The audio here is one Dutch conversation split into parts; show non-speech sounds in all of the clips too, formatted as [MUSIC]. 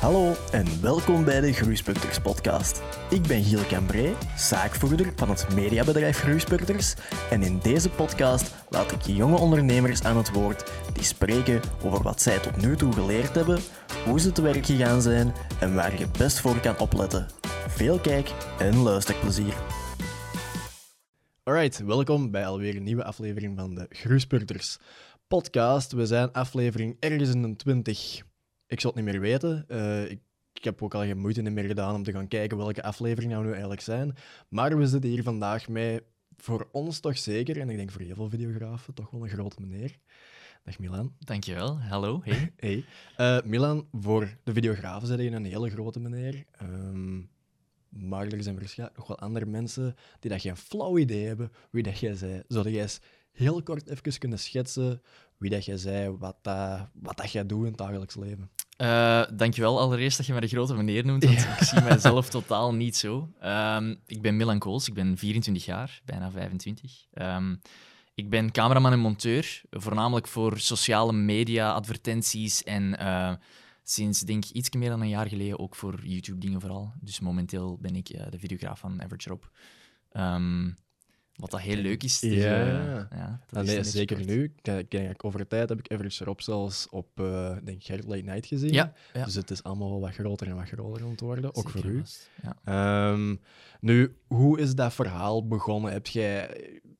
Hallo en welkom bij de Groeispurters podcast. Ik ben Giel Cambré, zaakvoerder van het mediabedrijf Groeispurters en in deze podcast laat ik jonge ondernemers aan het woord die spreken over wat zij tot nu toe geleerd hebben, hoe ze te werk gegaan zijn en waar je best voor kan opletten. Veel kijk- en luisterplezier. Alright, welkom bij alweer een nieuwe aflevering van de Groeispurters podcast. We zijn aflevering ergens in de 20 ik zal het niet meer weten. Uh, ik, ik, heb ook al geen moeite meer gedaan om te gaan kijken welke afleveringen nou nu eigenlijk zijn. Maar we zitten hier vandaag met, voor ons toch zeker, en ik denk voor heel veel videografen, toch wel een grote meneer. Dag Milan. Dankjewel. Hallo. Hey. [LAUGHS] hey. Uh, Milan, voor de videografen zijn je een hele grote meneer. Um, maar er zijn waarschijnlijk nog wel andere mensen die dat geen flauw idee hebben wie dat jij zei. Zou jij eens heel kort even kunnen schetsen wie dat jij zei, wat, dat, wat dat jij doet in het dagelijks leven? Uh, dankjewel allereerst dat je mij de grote meneer noemt, want ik zie mijzelf [LAUGHS] totaal niet zo. Um, ik ben Milan Kools, ik ben 24 jaar, bijna 25. Um, ehm, ik ben cameraman en monteur, voornamelijk voor sociale media, advertenties en uh, sinds denk ik iets meer dan een jaar geleden ook voor YouTube-dingen vooral. Dus momenteel ben ik uh, de videograaf van Average Rob. Um, wat dat heel leuk is. Dus, ja, uh, ja dat nee, zeker nu. Kijk, kijk, over de tijd heb ik Everest Rob zelfs op uh, denk Gert Late Night gezien. Ja, ja, Dus het is allemaal wel wat groter en wat groter aan het worden, ook voor u. Ja. Um, nu, hoe is dat verhaal begonnen? Heb jij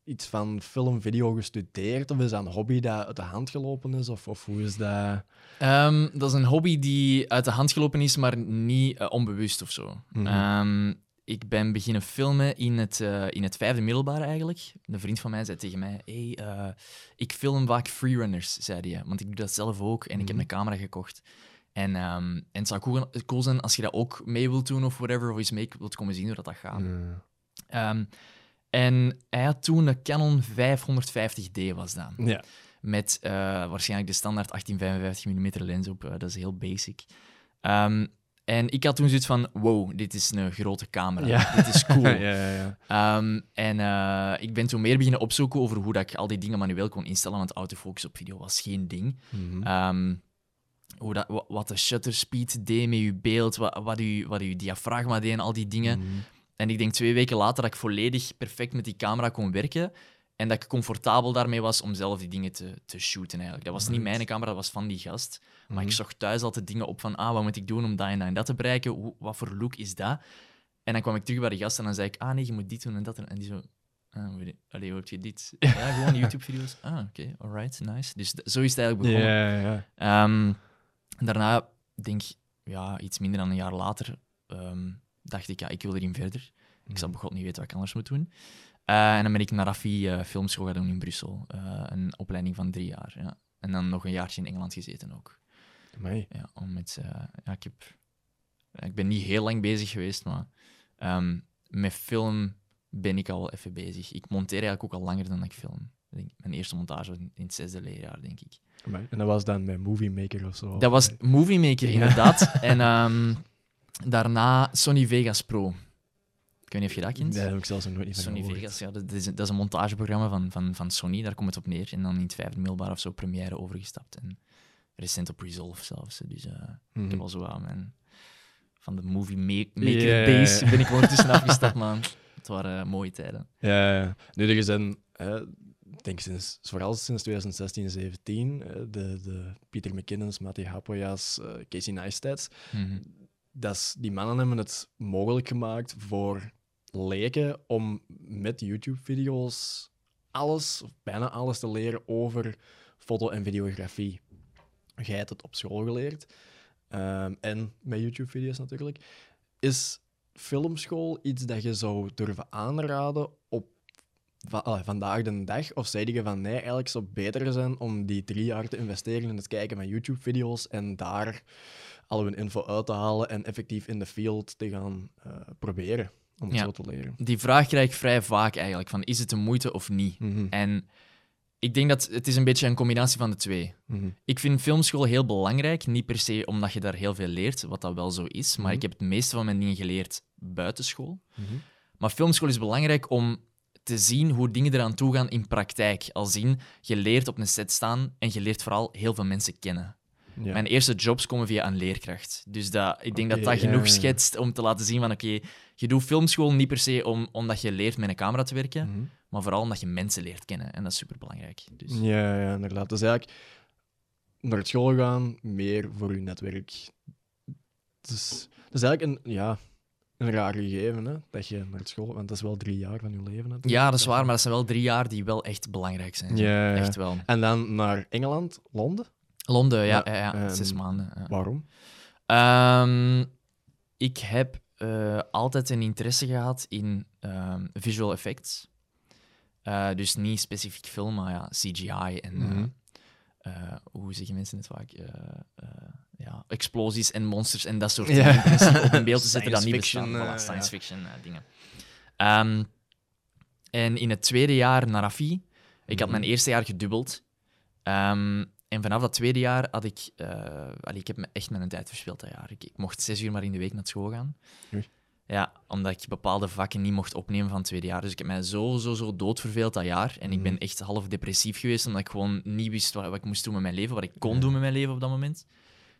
iets van film, video gestudeerd? Of is dat een hobby dat uit de hand gelopen is? Of, of hoe is dat? Um, dat is een hobby die uit de hand gelopen is, maar niet uh, onbewust of zo. Mm -hmm. um, ik ben beginnen filmen in het, uh, in het vijfde middelbare eigenlijk. Een vriend van mij zei tegen mij, hey, uh, ik film vaak freerunners, zei hij. Want ik doe dat zelf ook en ik heb mhm. een camera gekocht. En, um, en het zou cool, cool, zijn als je dat ook mee wilt doen of whatever, of eens mee wilt komen zien hoe dat, dat gaat. Um, en hij had toen een Canon 550D was dat. Ja. Met uh, waarschijnlijk de standaard 1855 mm lens op. dat is heel basic. Um, en ik had toen zoiets van, wow, dit is een grote camera. Ja. Dit is cool. [LAUGHS] ja, ja, um, en uh, ik ben toen meer beginnen opzoeken over hoe dat ik al die dingen manueel kon instellen, want autofocus op video was geen ding. Mm -hmm. um, hoe dat, wat de shutter speed deed met je beeld, wat, wat, je, wat je diafragma deed en al die dingen. Mm -hmm. En ik denk twee weken later dat ik volledig perfect met die camera kon werken. En dat ik comfortabel daarmee was om zelf die dingen te, te shooten eigenlijk. Dat was niet mijn camera, dat was van die gast. Maar ik mhm. zocht thuis altijd dingen op van, ah, wat moet ik doen om dat en dat en dat te bereiken? Hoe, wat voor look is dat? En dan kwam ik terug bij de gast en dan zei ik, ah nee, je moet dit doen en dat. En die zo, ah, allee, hoe heb je dit? [LAUGHS] Ja, gewoon YouTube-video's. Ah, oké, okay, alright, nice. Dus zo is het eigenlijk begonnen. Um, daarna, denk ja, iets minder dan een jaar later, um, dacht ik, ja, ik wil erin verder. Ik zal begot niet weten wat ik anders moet doen. Uh, en dan ben ik naar Rafi uh, Filmschool gaan doen in Brussel. Uh, een opleiding van drie jaar. Ja. En dan nog een jaartje in Engeland gezeten ook. Amai. Ja, om met, ja, ik, heb, ik ben niet heel lang bezig geweest, maar um, met film ben ik al even bezig. Ik monteer eigenlijk ook al langer dan ik film. Denk, mijn eerste montage in, in het zesde leerjaar, denk ik. Amai. En dat was dan bij Movie Maker of zo? Dat was Movie Maker, inderdaad. en um, [LAUGHS] daarna Sony Vegas Pro. Ik weet niet of je dat kent. Nee, dat heb ik zelfs nog nooit van Sony Vegas, ja, dat is, dat is een montageprogramma van, van, van Sony, daar komt het op neer. En dan in het vijfde middelbaar of zo première overgestapt. En recent op Resolve zelfs. Dus uh, mm -hmm. ik heb mhm. al zo aan mijn... Van de movie maker yeah. base ben ik ondertussen afgestapt, [LAUGHS] man. Het waren uh, mooie tijden. Ja, ja. nu er zijn... Uh, ik denk sinds, vooral sinds 2016, 17, de, de Peter McKinnon's, Matti Hapoya's, Casey Neistats, mm -hmm. dat die mannen hebben het mogelijk gemaakt voor leken om met YouTube-video's alles, of bijna alles te leren over foto- en videografie. Jij hebt het op school geleerd. Um, en met YouTube-video's natuurlijk. Is filmschool iets dat je zou durven aanraden op va vandaag de dag? Of zei je van nee, eigenlijk zou het beter zijn om die drie jaar te investeren in het kijken van YouTube-video's en daar al hun info uit te halen en effectief in de field te gaan uh, proberen? Om het zo te leren? Die vraag krijg ik vrij vaak eigenlijk, van is het een moeite of niet? Mhm. En ik denk dat het is een beetje een combinatie van de twee. Mm Ik vind filmschool heel belangrijk, niet per se omdat je daar heel veel leert, wat dat wel zo is, maar mhm. ik heb het meeste van mijn dingen geleerd buiten school. Mhm. Maar filmschool is belangrijk om te zien hoe dingen eraan toe gaan in praktijk. Al zien, je leert op een set staan en je leert vooral heel veel mensen kennen. Ja. Mijn eerste jobs komen via een leerkracht. Dus dat, ik denk dat dat genoeg ja. schetst om te laten zien van oké, je doet filmschool niet per se om, omdat je leert met een camera te werken, Mhm. maar vooral omdat je mensen leert kennen. En dat is superbelangrijk. Dus, Ja, ja, inderdaad. Dus eigenlijk naar school gaan, meer voor je netwerk. Dus, dat is eigenlijk een, ja, een raar gegeven, hè? dat je naar school... Want dat is wel drie jaar van je leven natuurlijk. Ja, dat is waar, maar dat zijn wel drie jaar die wel echt belangrijk zijn. Ja. Echt wel. En dan naar Engeland, Londen. Londen, ja, Ja, ja, ja, zes maanden. ja. Waarom? Ehm, ik heb eh, altijd een interesse gehad in ehm, visual effects. Eh, dus niet specifiek film, maar ja, CGI en eh, Mhm. hoe zeggen mensen het vaak? Ja, explosies en monsters en dat soort dingen. In principe op een beeld te [LAUGHS] zetten dat niet fiction, bestaan. Voilà, science fiction dingen. Ehm, en in het tweede jaar naar Rafi, ik had Mhm. mijn eerste jaar gedubbeld. En vanaf dat tweede jaar had ik... eh, allee, ik heb me echt mijn tijd verspeeld dat jaar. Ik, ik mocht zes uur maar in de week naar school gaan. Ja, omdat ik bepaalde vakken niet mocht opnemen van het tweede jaar. Dus ik heb mij zo, zo, zo doodverveeld dat jaar. En ik ben Mhm. echt half depressief geweest, omdat ik gewoon niet wist wat, wat ik moest doen met mijn leven, wat ik kon doen met mijn leven op dat moment.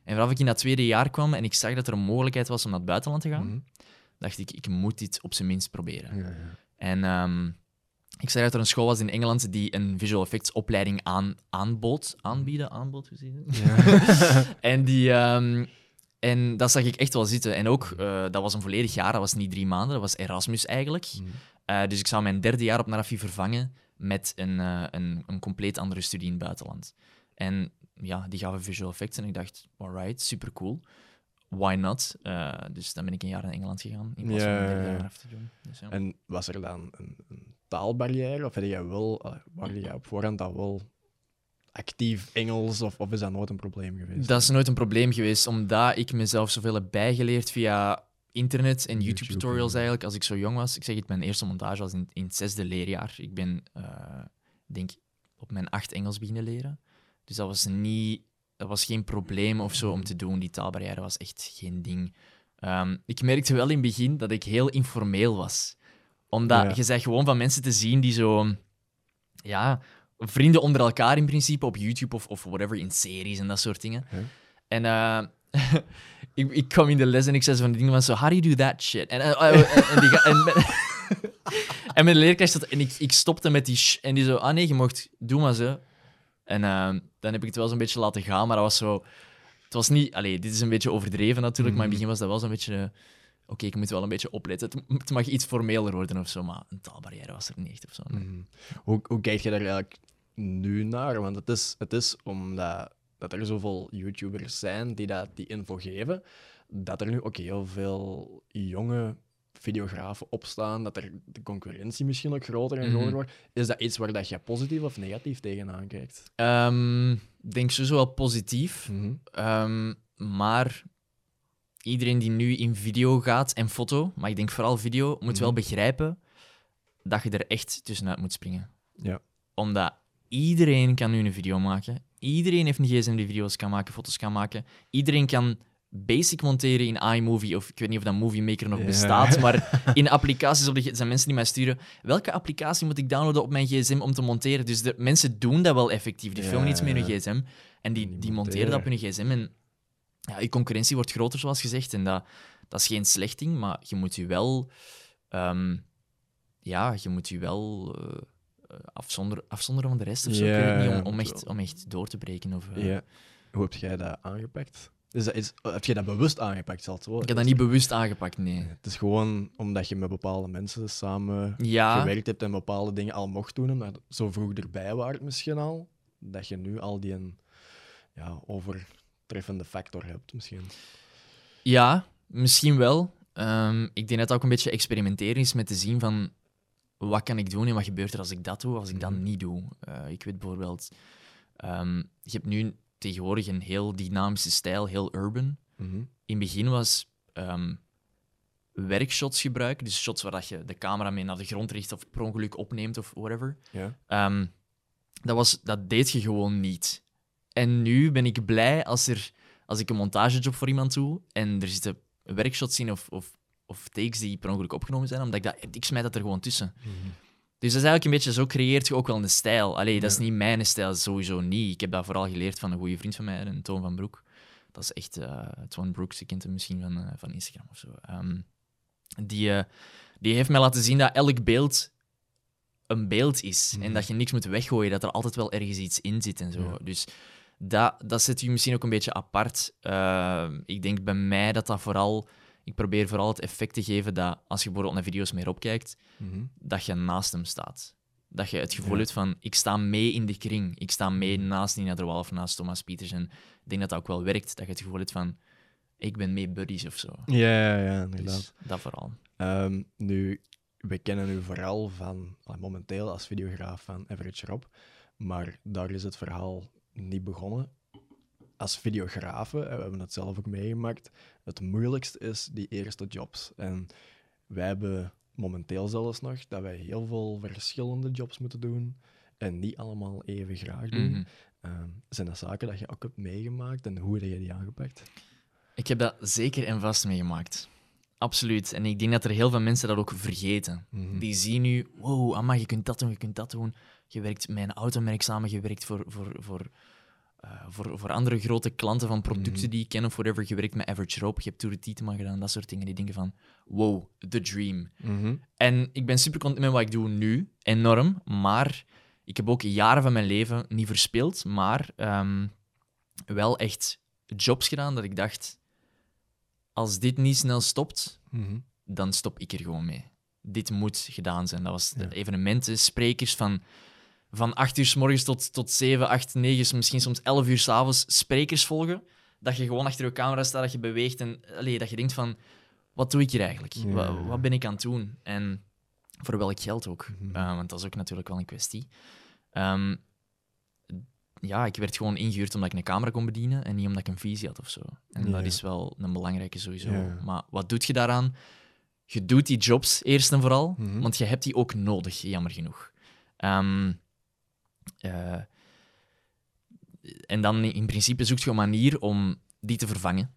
En vanaf ik in dat tweede jaar kwam en ik zag dat er een mogelijkheid was om naar het buitenland te gaan, Mhm. dacht ik, ik moet dit op zijn minst proberen. Ja, ja. En ehm, ik zag dat er een school was in Engeland die een visual effects opleiding aan, aanbood. Aanbieden, aanbood, hoe zie? Ja. [LAUGHS] En, die, ehm, en dat zag ik echt wel zitten. En ook, eh, dat was een volledig jaar, dat was niet drie maanden, dat was Erasmus eigenlijk. Mhm. Eh, dus ik zou mijn derde jaar op Narafi vervangen met een, eh, een, een compleet andere studie in het buitenland. En ja, die gaven visual effects en ik dacht, alright, super cool. Why not? Dus dan ben ik een jaar naar Engeland gegaan in plaats van een ja, derde ja. jaar af te doen. Dus, ja. En was er dan een, een taalbarrière? Of had jij wel, uh, waren jij op voorhand al wel actief Engels? Of, of is dat nooit een probleem geweest? Dat is nooit een probleem geweest, omdat ik mezelf zoveel heb bijgeleerd via internet en YouTube, YouTube-tutorials eigenlijk. Als ik zo jong was, ik zeg het, mijn eerste montage was in, in het zesde leerjaar. Ik ben, eh, denk op mijn acht Engels beginnen leren. Dus dat was niet, dat was geen probleem of zo om te doen. Die taalbarrière was echt geen ding. Ehm, ik merkte wel in het begin dat ik heel informeel was. Omdat Ja. je zegt gewoon van mensen te zien die zo, ja, vrienden onder elkaar in principe op YouTube of, of whatever, in series en dat soort dingen. En eh, [LAUGHS] ik, ik kwam in de les en ik zei zo van die dingen van zo, how do you do that shit? En, eh, eh, en, die ga- en, mijn- [LAUGHS] [LAUGHS] en mijn leerkracht zat, en ik, ik stopte met die sh, en die zo, ah nee, je mocht, doe maar zo. En eh, dan heb ik het wel zo'n beetje laten gaan, maar dat was zo, het was niet, allee, dit is een beetje overdreven natuurlijk, maar in het begin was dat wel zo'n beetje, oké, ik moet wel een beetje opletten. Het, het mag iets formeler worden of zo, maar een taalbarrière was er niet echt of zo. nee. Mhm. Hoe, hoe kijk je daar eigenlijk nu naar? Want het is, het is omdat dat er zoveel YouTubers zijn die dat, die info geven, dat er nu ook heel veel jonge videografen opstaan, dat er de concurrentie misschien ook groter en Mhm. groter wordt. Is dat iets waar dat je positief of negatief tegenaan kijkt? Ehm, Ik denk sowieso wel positief. Ehm, maar iedereen die nu in video gaat en foto, maar ik denk vooral video, moet wel Mhm. begrijpen dat je er echt tussenuit moet springen. Ja. Omdat iedereen kan nu een video maken. Iedereen heeft een gsm die video's kan maken, foto's kan maken. Iedereen kan basic monteren in iMovie, of ik weet niet of dat Movie Maker nog Ja. bestaat, [LAUGHS] maar in applicaties op de, zijn mensen die mij sturen, welke applicatie moet ik downloaden op mijn gsm om te monteren? Dus de, mensen doen dat wel effectief. Die Ja, filmen iets met hun gsm en die, Die die monteren dat op hun gsm. En ja, je concurrentie wordt groter, zoals gezegd. En dat, dat is geen slecht ding, maar je moet je wel... ehm, ja, je moet je wel eh, eh, afzonder, afzonderen van de rest of zo. Ja, niet, om, om, echt, om echt door te breken. Of, eh, Ja. Hoe heb jij dat aangepakt? Is dat iets, heb je dat bewust aangepakt? Zal het? Ik heb dat niet bewust aangepakt, nee. Het is gewoon omdat je met bepaalde mensen samen Ja, gewerkt hebt en bepaalde dingen al mocht doen, maar zo vroeg erbij waart misschien al, dat je nu al die ja, overtreffende factor hebt misschien. ja misschien wel. Ehm, ik denk dat het ook een beetje experimenteren is met te zien van wat kan ik doen en wat gebeurt er als ik dat doe, als ik dat Mhm. niet doe. Eh, ik weet bijvoorbeeld, ehm, je hebt nu tegenwoordig een heel dynamische stijl, heel urban. Mhm. in het begin was ehm, werkshots gebruiken. Dus shots waar dat je de camera mee naar de grond richt of per ongeluk opneemt of whatever. Ja. Ehm, dat, was, dat deed je gewoon niet. En nu ben ik blij als, er, als ik een montagejob voor iemand doe en er zitten werkshots in of, of, of takes die per ongeluk opgenomen zijn, omdat ik dat, ik smijt dat er gewoon tussen. Mhm. Dus dat is eigenlijk een beetje, zo creëert je ook wel een stijl. Allee, dat is Ja. niet mijn stijl, sowieso niet. Ik heb dat vooral geleerd van een goede vriend van mij, een Toon van Broek. dat is echt uh, Twan Brooks, je kent hem misschien van, uh, van Instagram of zo. Um, die, uh, die heeft mij laten zien dat elk beeld een beeld is. En dat je niks moet weggooien, dat er altijd wel ergens iets in zit en zo. Ja. Dus dat, dat zet je misschien ook een beetje apart. ik denk bij mij dat dat vooral ik probeer vooral het effect te geven dat als je bijvoorbeeld naar video's meer opkijkt, mm dat je naast hem staat. Dat je het gevoel hebt van, ik sta mee in de kring. Ik sta mee mhm. naast Nina Derwal of naast Thomas Pieters. En ik denk dat dat ook wel werkt, dat je het gevoel hebt van, ik ben mee buddies of zo. Ja, ja, ja inderdaad. Dus dat vooral. Um, nu, we kennen u vooral van, momenteel als videograaf van Average Rob, maar daar is het verhaal niet begonnen als videografen, we hebben het zelf ook meegemaakt, het moeilijkste is die eerste jobs. En wij hebben momenteel zelfs nog dat wij heel veel verschillende jobs moeten doen en niet allemaal even graag doen. Mm zijn dat zaken dat je ook hebt meegemaakt en hoe heb je die aangepakt? Ik heb dat zeker en vast meegemaakt. Absoluut. En ik denk dat er heel veel mensen dat ook vergeten. Mhm. Die zien nu, wow, amma, je kunt dat doen, je kunt dat doen. Je werkt met een automerk samen, je werkt voor, voor, voor uh, voor, voor andere grote klanten van producten mm. die ik ken of whatever, je werkt met Average Rope, je hebt Tour de Tietema gedaan, dat soort dingen. Die denken van, wow, the dream. Mm-hmm. En ik ben super content met wat ik doe nu, enorm, maar ik heb ook jaren van mijn leven niet verspild, maar um, wel echt jobs gedaan dat ik dacht, als dit niet snel stopt, mm-hmm. dan stop ik er gewoon mee. Dit moet gedaan zijn. Dat was ja. evenementen, sprekers van van 8 uur s morgens tot, tot 7, 8, 9, misschien soms 11 uur s avonds sprekers volgen. Dat je gewoon achter je camera staat, dat je beweegt en allee, dat je denkt van, wat doe ik hier eigenlijk? Wat, wat, ben ik aan het doen? En voor welk geld ook? Mm want dat is ook natuurlijk wel een kwestie. Um, ja, ik werd gewoon ingehuurd omdat ik een camera kon bedienen en niet omdat ik een visie had of zo. En dat is wel een belangrijke sowieso. Maar wat doe je daaraan? Je doet die jobs eerst en vooral, mhm. want je hebt die ook nodig, jammer genoeg. Um, uh, en dan in principe zoekt je een manier om die te vervangen.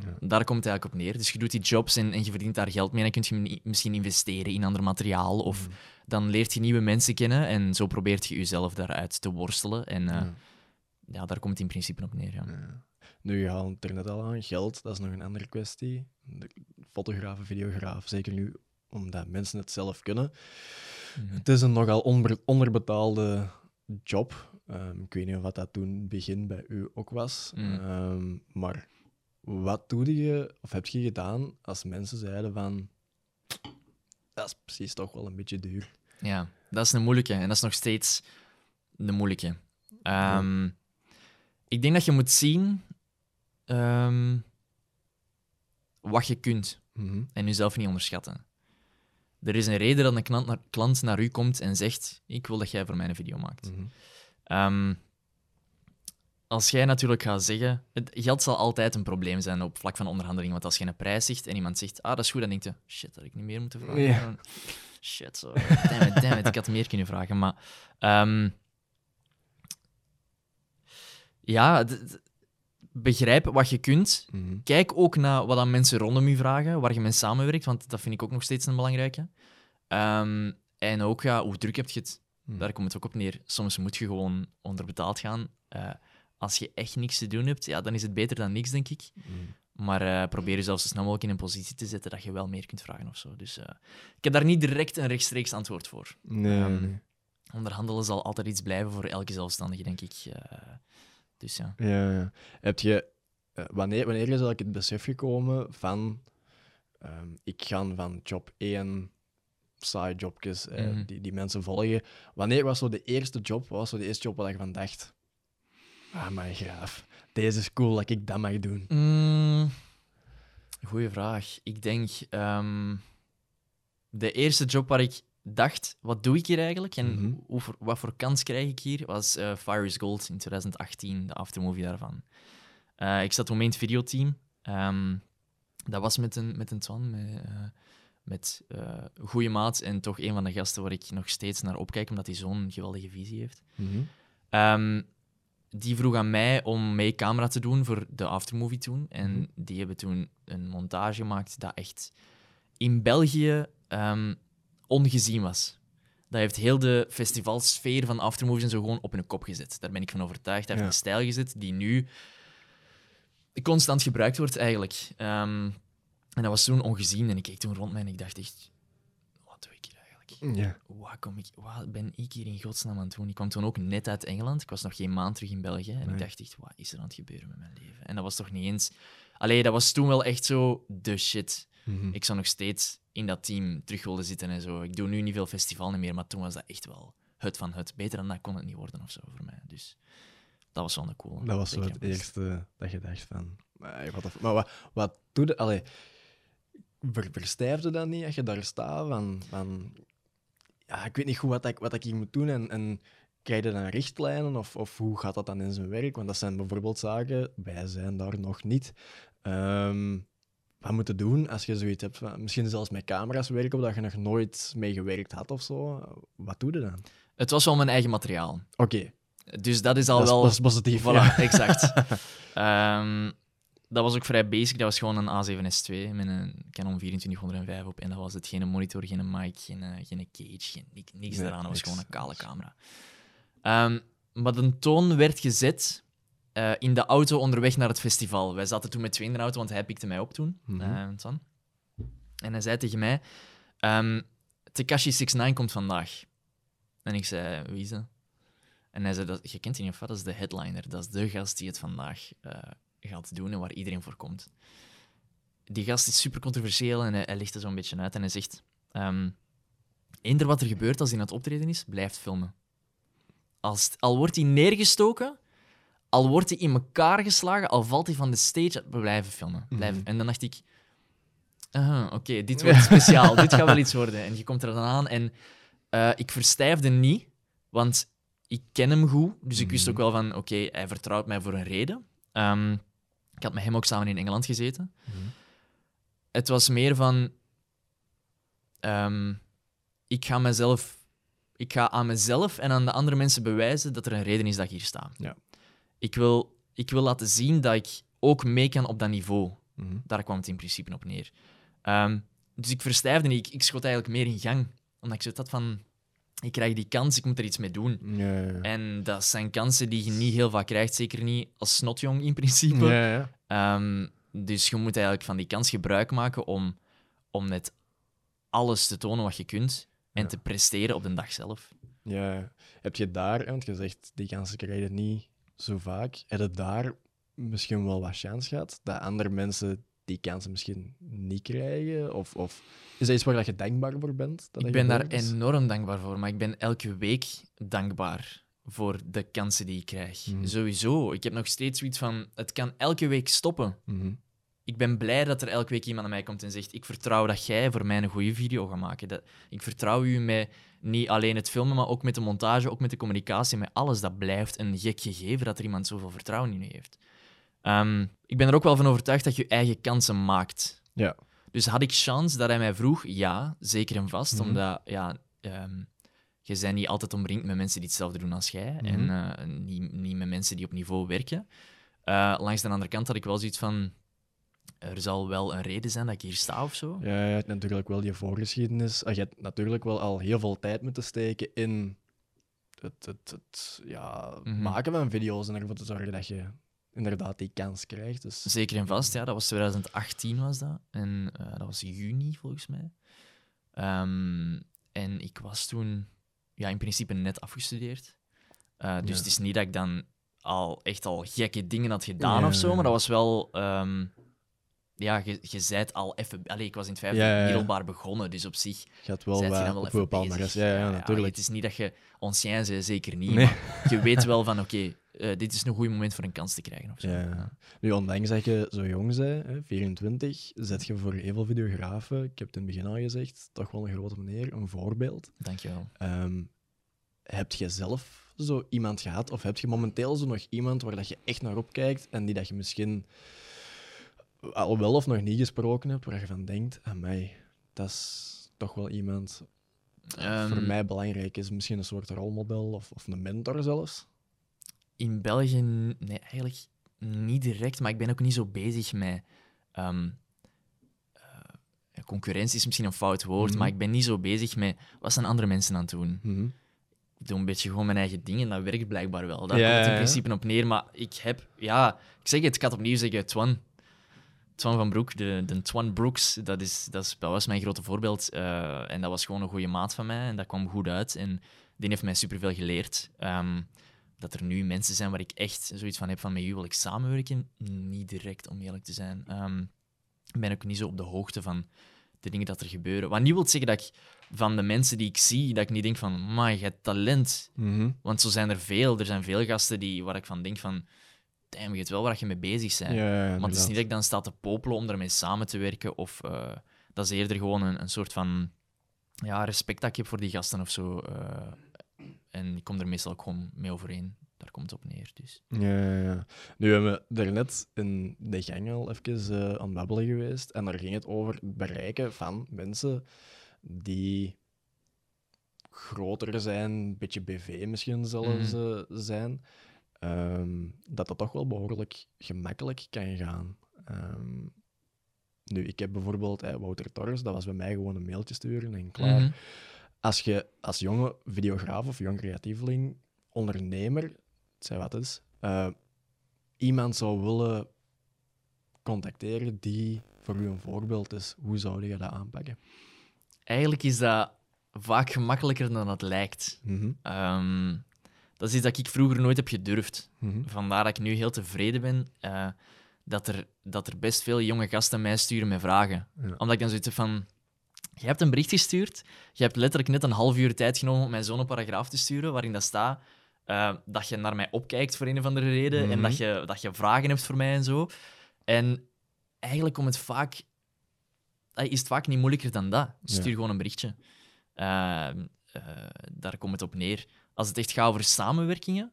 Ja. Daar komt het eigenlijk op neer. Dus je doet die jobs en, en je verdient daar geld mee. En dan kun je misschien investeren in ander materiaal. Of mm. dan leert je nieuwe mensen kennen. En zo probeert je jezelf daaruit te worstelen. En uh, ja. ja. daar komt het in principe op neer. Ja. Nu, je haalt er net al aan, geld, dat is nog een andere kwestie. De fotograaf, videograaf, zeker nu omdat mensen het zelf kunnen. Mm Het is een nogal onder, onderbetaalde job. Um, ik weet niet of dat toen begin bij u ook was. Mm. Um, maar wat doe je, of heb je gedaan als mensen zeiden van dat is precies toch wel een beetje duur? Ja, dat is een moeilijke. En dat is nog steeds de moeilijke. Um, ja. Ik denk dat je moet zien wat je kunt mm -hmm. en jezelf niet onderschatten. Er is een reden dat een klant naar, klant naar u komt en zegt: Ik wil dat jij voor mij een video maakt. Mm -hmm. als jij natuurlijk gaat zeggen. Het geld zal altijd een probleem zijn op vlak van onderhandeling. Want als je een prijs zegt en iemand zegt: Ah, dat is goed, dan denk je: Shit, dat ik niet meer moeten vragen. Shit, zo. Damn it, damn it, ik had meer kunnen vragen. Maar. Um, ja, begrijp wat je kunt. Mm -hmm. Kijk ook naar wat dan mensen rondom je vragen, waar je mee samenwerkt, want dat vind ik ook nog steeds een belangrijke. Um, en ook ja, hoe druk heb je het? Mm. Daar komt het ook op neer. Soms moet je gewoon onderbetaald gaan. Uh, als je echt niks te doen hebt, ja, dan is het beter dan niks, denk ik. Mm. Maar uh, probeer jezelf zo snel mogelijk in een positie te zetten dat je wel meer kunt vragen of zo. Dus uh, ik heb daar niet direct een rechtstreeks antwoord voor. Nee, um, nee. Onderhandelen zal altijd iets blijven voor elke zelfstandige, denk ik. Dus ja. Ja, ja. Heb je, uh, wanneer, wanneer is eigenlijk het besef gekomen van um, ik ga van job 1 side jobjes uh, Mhm. die, die mensen volgen. Wanneer was zo de eerste job, wat was zo de eerste job waar je van dacht, ah, maar graaf, deze is cool dat ik dat mag doen? Mm, goeie vraag. Ik denk ehm, de eerste job waar ik dacht, wat doe ik hier eigenlijk en Mhm. hoe wat voor kans krijg ik hier, was eh, Fire is Gold in 2018, de aftermovie daarvan. Eh, ik zat in het videoteam. Ehm, dat was met een, met een Twan, met, eh met goede maat en toch een van de gasten waar ik nog steeds naar opkijk, omdat hij zo'n geweldige visie heeft. Mhm. Ehm, die vroeg aan mij om mee camera te doen voor de aftermovie toen. En Mhm. die hebben toen een montage gemaakt dat echt in België ehm, ongezien was. Dat heeft heel de festivalsfeer van aftermovies en zo gewoon op hun kop gezet. Daar ben ik van overtuigd. Hij heeft Ja. een stijl gezet die nu constant gebruikt wordt eigenlijk. Ehm, en dat was toen ongezien en ik keek toen rond me en ik dacht echt, wat doe ik hier eigenlijk? Ja. Wat, kom ik, wat ben ik hier in godsnaam aan het doen? Ik kwam toen ook net uit Engeland. Ik was nog geen maand terug in België. En Nee. ik dacht echt, wat is er aan het gebeuren met mijn leven? En dat was toch niet eens... Allee, dat was toen wel echt zo de shit. Mhm. Ik zou nog steeds in dat team terug willen zitten en zo. Ik doe nu niet veel festival meer, maar toen was dat echt wel het van het. Beter dan dat kon het niet worden of zo voor mij. Dus dat was wel een cool. Dat was zo het eerste dat je dacht van... Maar, wat, maar wat, wat doe je... Allee, ver, verstijfde dat niet als je daar staat van... van ja, ik weet niet goed wat ik, wat ik hier moet doen en... en Krijg je dan richtlijnen of, of hoe gaat dat dan in zijn werk? Want dat zijn bijvoorbeeld zaken, wij zijn daar nog niet. Ehm, wat moet je doen als je zoiets hebt? Van, misschien zelfs met camera's werken, waar je nog nooit mee gewerkt had of zo. Wat doe je dan? Het was wel mijn eigen materiaal. Oké, Dus dat is al dat, is- wel... dat is positief. Voilà, ja. [LAUGHS] exact. [LAUGHS] Ehm, dat was ook vrij basic. Dat was gewoon een A7S2 met een Canon 2405 op. En dat was het. Geen monitor, geen mic, geen, eh, geen cage, geen, niks, niks Nee, eraan. Dat was niks. gewoon een kale camera. Ehm, maar de toon werd gezet eh, in de auto onderweg naar het festival. Wij zaten toen met twee in de auto, want hij pikte mij op toen. Mhm. eh. En hij zei tegen mij... ehm Tekashi 69 komt vandaag. En ik zei, wie is dat? En hij zei, dat, je kent die niet? Dat is de headliner. Dat is de gast die het vandaag eh, gaat doen en waar iedereen voor komt. Die gast is super controversieel en hij, hij legt er zo'n beetje uit. En hij zegt, ehm eender wat er gebeurt als hij aan het optreden is, blijft filmen. Als, al wordt hij neergestoken, al wordt hij in elkaar geslagen, al valt hij van de stage, we blijven filmen. Blijven. En dan dacht ik, oké, dit [LAUGHS] wordt speciaal, dit gaat wel iets worden. En je komt er dan aan en eh, ik verstijfde niet, want ik ken hem goed, dus ik wist ook wel van, oké, hij vertrouwt mij voor een reden. Ehm, ik had met hem ook samen in Engeland gezeten. Het was meer van, ehm, ik ga mezelf, ik ga aan mezelf en aan de andere mensen bewijzen dat er een reden is dat ik hier sta. Ja. Ik wil, ik wil laten zien dat ik ook mee kan op dat niveau. Mhm. Daar kwam het in principe op neer. Ehm, dus ik verstijfde niet. Ik, ik schot eigenlijk meer in gang. Omdat ik zoiets had van... Ik krijg die kans, ik moet er iets mee doen. Ja, ja, ja. En dat zijn kansen die je niet heel vaak krijgt. Zeker niet als snotjong in principe. Ja, ja. Ehm, dus je moet eigenlijk van die kans gebruik maken om, om net alles te tonen wat je kunt. En te presteren op de dag zelf. Ja, heb je daar, want je zegt die kansen krijg je niet zo vaak, heb je daar misschien wel wat chance gehad dat andere mensen die kansen misschien niet krijgen? Of, of is dat iets waar je dankbaar voor bent? Dat Ik ben daar is? enorm dankbaar voor, maar ik ben elke week dankbaar voor de kansen die ik krijg. Mhm. Sowieso. Ik heb nog steeds zoiets van: het kan elke week stoppen. Mhm. Ik ben blij dat er elke week iemand naar mij komt en zegt: Ik vertrouw dat jij voor mij een goede video gaat maken. Dat, ik vertrouw u met niet alleen het filmen, maar ook met de montage, ook met de communicatie, met alles. Dat blijft een gek gegeven dat er iemand zoveel vertrouwen in u heeft. Ehm, ik ben er ook wel van overtuigd dat je eigen kansen maakt. Ja. Dus had ik chance dat hij mij vroeg? Ja, zeker en vast. Mhm. Omdat ja, ehm, je bent niet altijd omringd met mensen die hetzelfde doen als jij. En Mhm. eh, niet, niet met mensen die op niveau werken. Eh, langs de andere kant had ik wel zoiets van... Er zal wel een reden zijn dat ik hier sta of zo. Ja, je hebt natuurlijk wel je voorgeschiedenis. Ah, Je hebt natuurlijk wel al heel veel tijd moeten steken in het, het, het ja, Mhm. maken van video's en ervoor te zorgen dat je inderdaad die kans krijgt. Dus, Zeker en vast, ja. Dat was 2018 was dat. En eh, dat was juni, volgens mij. Ehm, en ik was toen ja, in principe net afgestudeerd. Eh, dus Ja. het is niet dat ik dan al echt al gekke dingen had gedaan Ja. of zo, maar dat was wel... ehm, ja, je, je zijt al even... Allee, ik was in het vijfde Ja, ja, ja. middelbaar begonnen, dus op zich had wel zijt je dan wel op even bezig. Ja, ja, natuurlijk. het is niet dat je ancien bent, zeker niet. Nee. Maar je [LAUGHS] weet wel van, oké, eh, dit is een goed moment voor een kans te krijgen of zo. Ja. Nu, ondanks dat je zo jong bent, hè, 24, zet je voor heel veel videografen, ik heb het in het begin al gezegd, toch wel een grote meneer, een voorbeeld. Dankjewel. Ehm heb je zelf zo iemand gehad, of heb je momenteel zo nog iemand waar dat je echt naar opkijkt en die dat je misschien al wel of nog niet gesproken hebt, waar je van denkt, aan mij, dat is toch wel iemand dat voor mij belangrijk is. Misschien een soort rolmodel of, of een mentor zelfs. In België, nee, eigenlijk niet direct, maar ik ben ook niet zo bezig met. ehm, eh, concurrentie is misschien een fout woord, Mhm. maar ik ben niet zo bezig met wat zijn andere mensen aan het doen. Mhm. ik doe een beetje gewoon mijn eigen dingen. Dat werkt blijkbaar wel. Daar Ja, komt het in ja. principe op neer. Maar ik heb, ja, ik zeg het, ik had opnieuw zeggen, Twan. Twan van Broek, de, de Twan Brooks, dat, is, dat, is, dat was mijn grote voorbeeld. Eh, en dat was gewoon een goede maat van mij. En dat kwam goed uit. En die heeft mij superveel geleerd. Ehm, dat er nu mensen zijn waar ik echt zoiets van heb van met u wil ik samenwerken. Niet direct, om eerlijk te zijn. Ehm, ik ben ook niet zo op de hoogte van de dingen dat er gebeuren. Wat niet wil zeggen dat ik van de mensen die ik zie, dat ik niet denk van, maar je hebt talent. Mhm. Want zo zijn er veel. Er zijn veel gasten die, waar ik van denk van, damn, je weet wel waar je mee bezig bent. Ja, ja, ja, maar het is niet dat ik dan sta te popelen om daarmee samen te werken. Of eh, dat is eerder gewoon een, een soort van ja, respect dat ik heb voor die gasten of zo. eh. en ik kom er meestal ook gewoon mee overeen. Daar komt het op neer. Dus. Ja, ja, ja. Nu hebben we daarnet in de gang al even eh, aan het babbelen geweest. En daar ging het over het bereiken van mensen die groter zijn, een beetje BV misschien zelfs eh, zijn. Ehm, dat dat toch wel behoorlijk gemakkelijk kan gaan. Ehm, nu, ik heb bijvoorbeeld eh, Wouter Torres, dat was bij mij gewoon een mailtje sturen en klaar Mhm. als je als jonge videograaf of jong creatieveling, ondernemer, zij wat is, eh, iemand zou willen contacteren die voor u een voorbeeld is, hoe zou je dat aanpakken? Eigenlijk is dat vaak gemakkelijker dan het lijkt. Ehm, dat is iets dat ik vroeger nooit heb gedurfd. mhm, Vandaar dat ik nu heel tevreden ben eh, dat, er, dat er best veel jonge gasten mij sturen met vragen. Ja. Omdat ik dan zoiets van... Je hebt een bericht gestuurd. Je hebt letterlijk net een half uur tijd genomen om mij zo'n paragraaf te sturen, waarin dat staat eh, dat je naar mij opkijkt voor een of andere reden en Mhm. dat je, dat je vragen hebt voor mij en zo. En eigenlijk komt het vaak... eh, Is het vaak niet moeilijker dan dat. Stuur Ja. gewoon een berichtje. Eh, eh, daar komt het op neer. Als het echt gaat over samenwerkingen,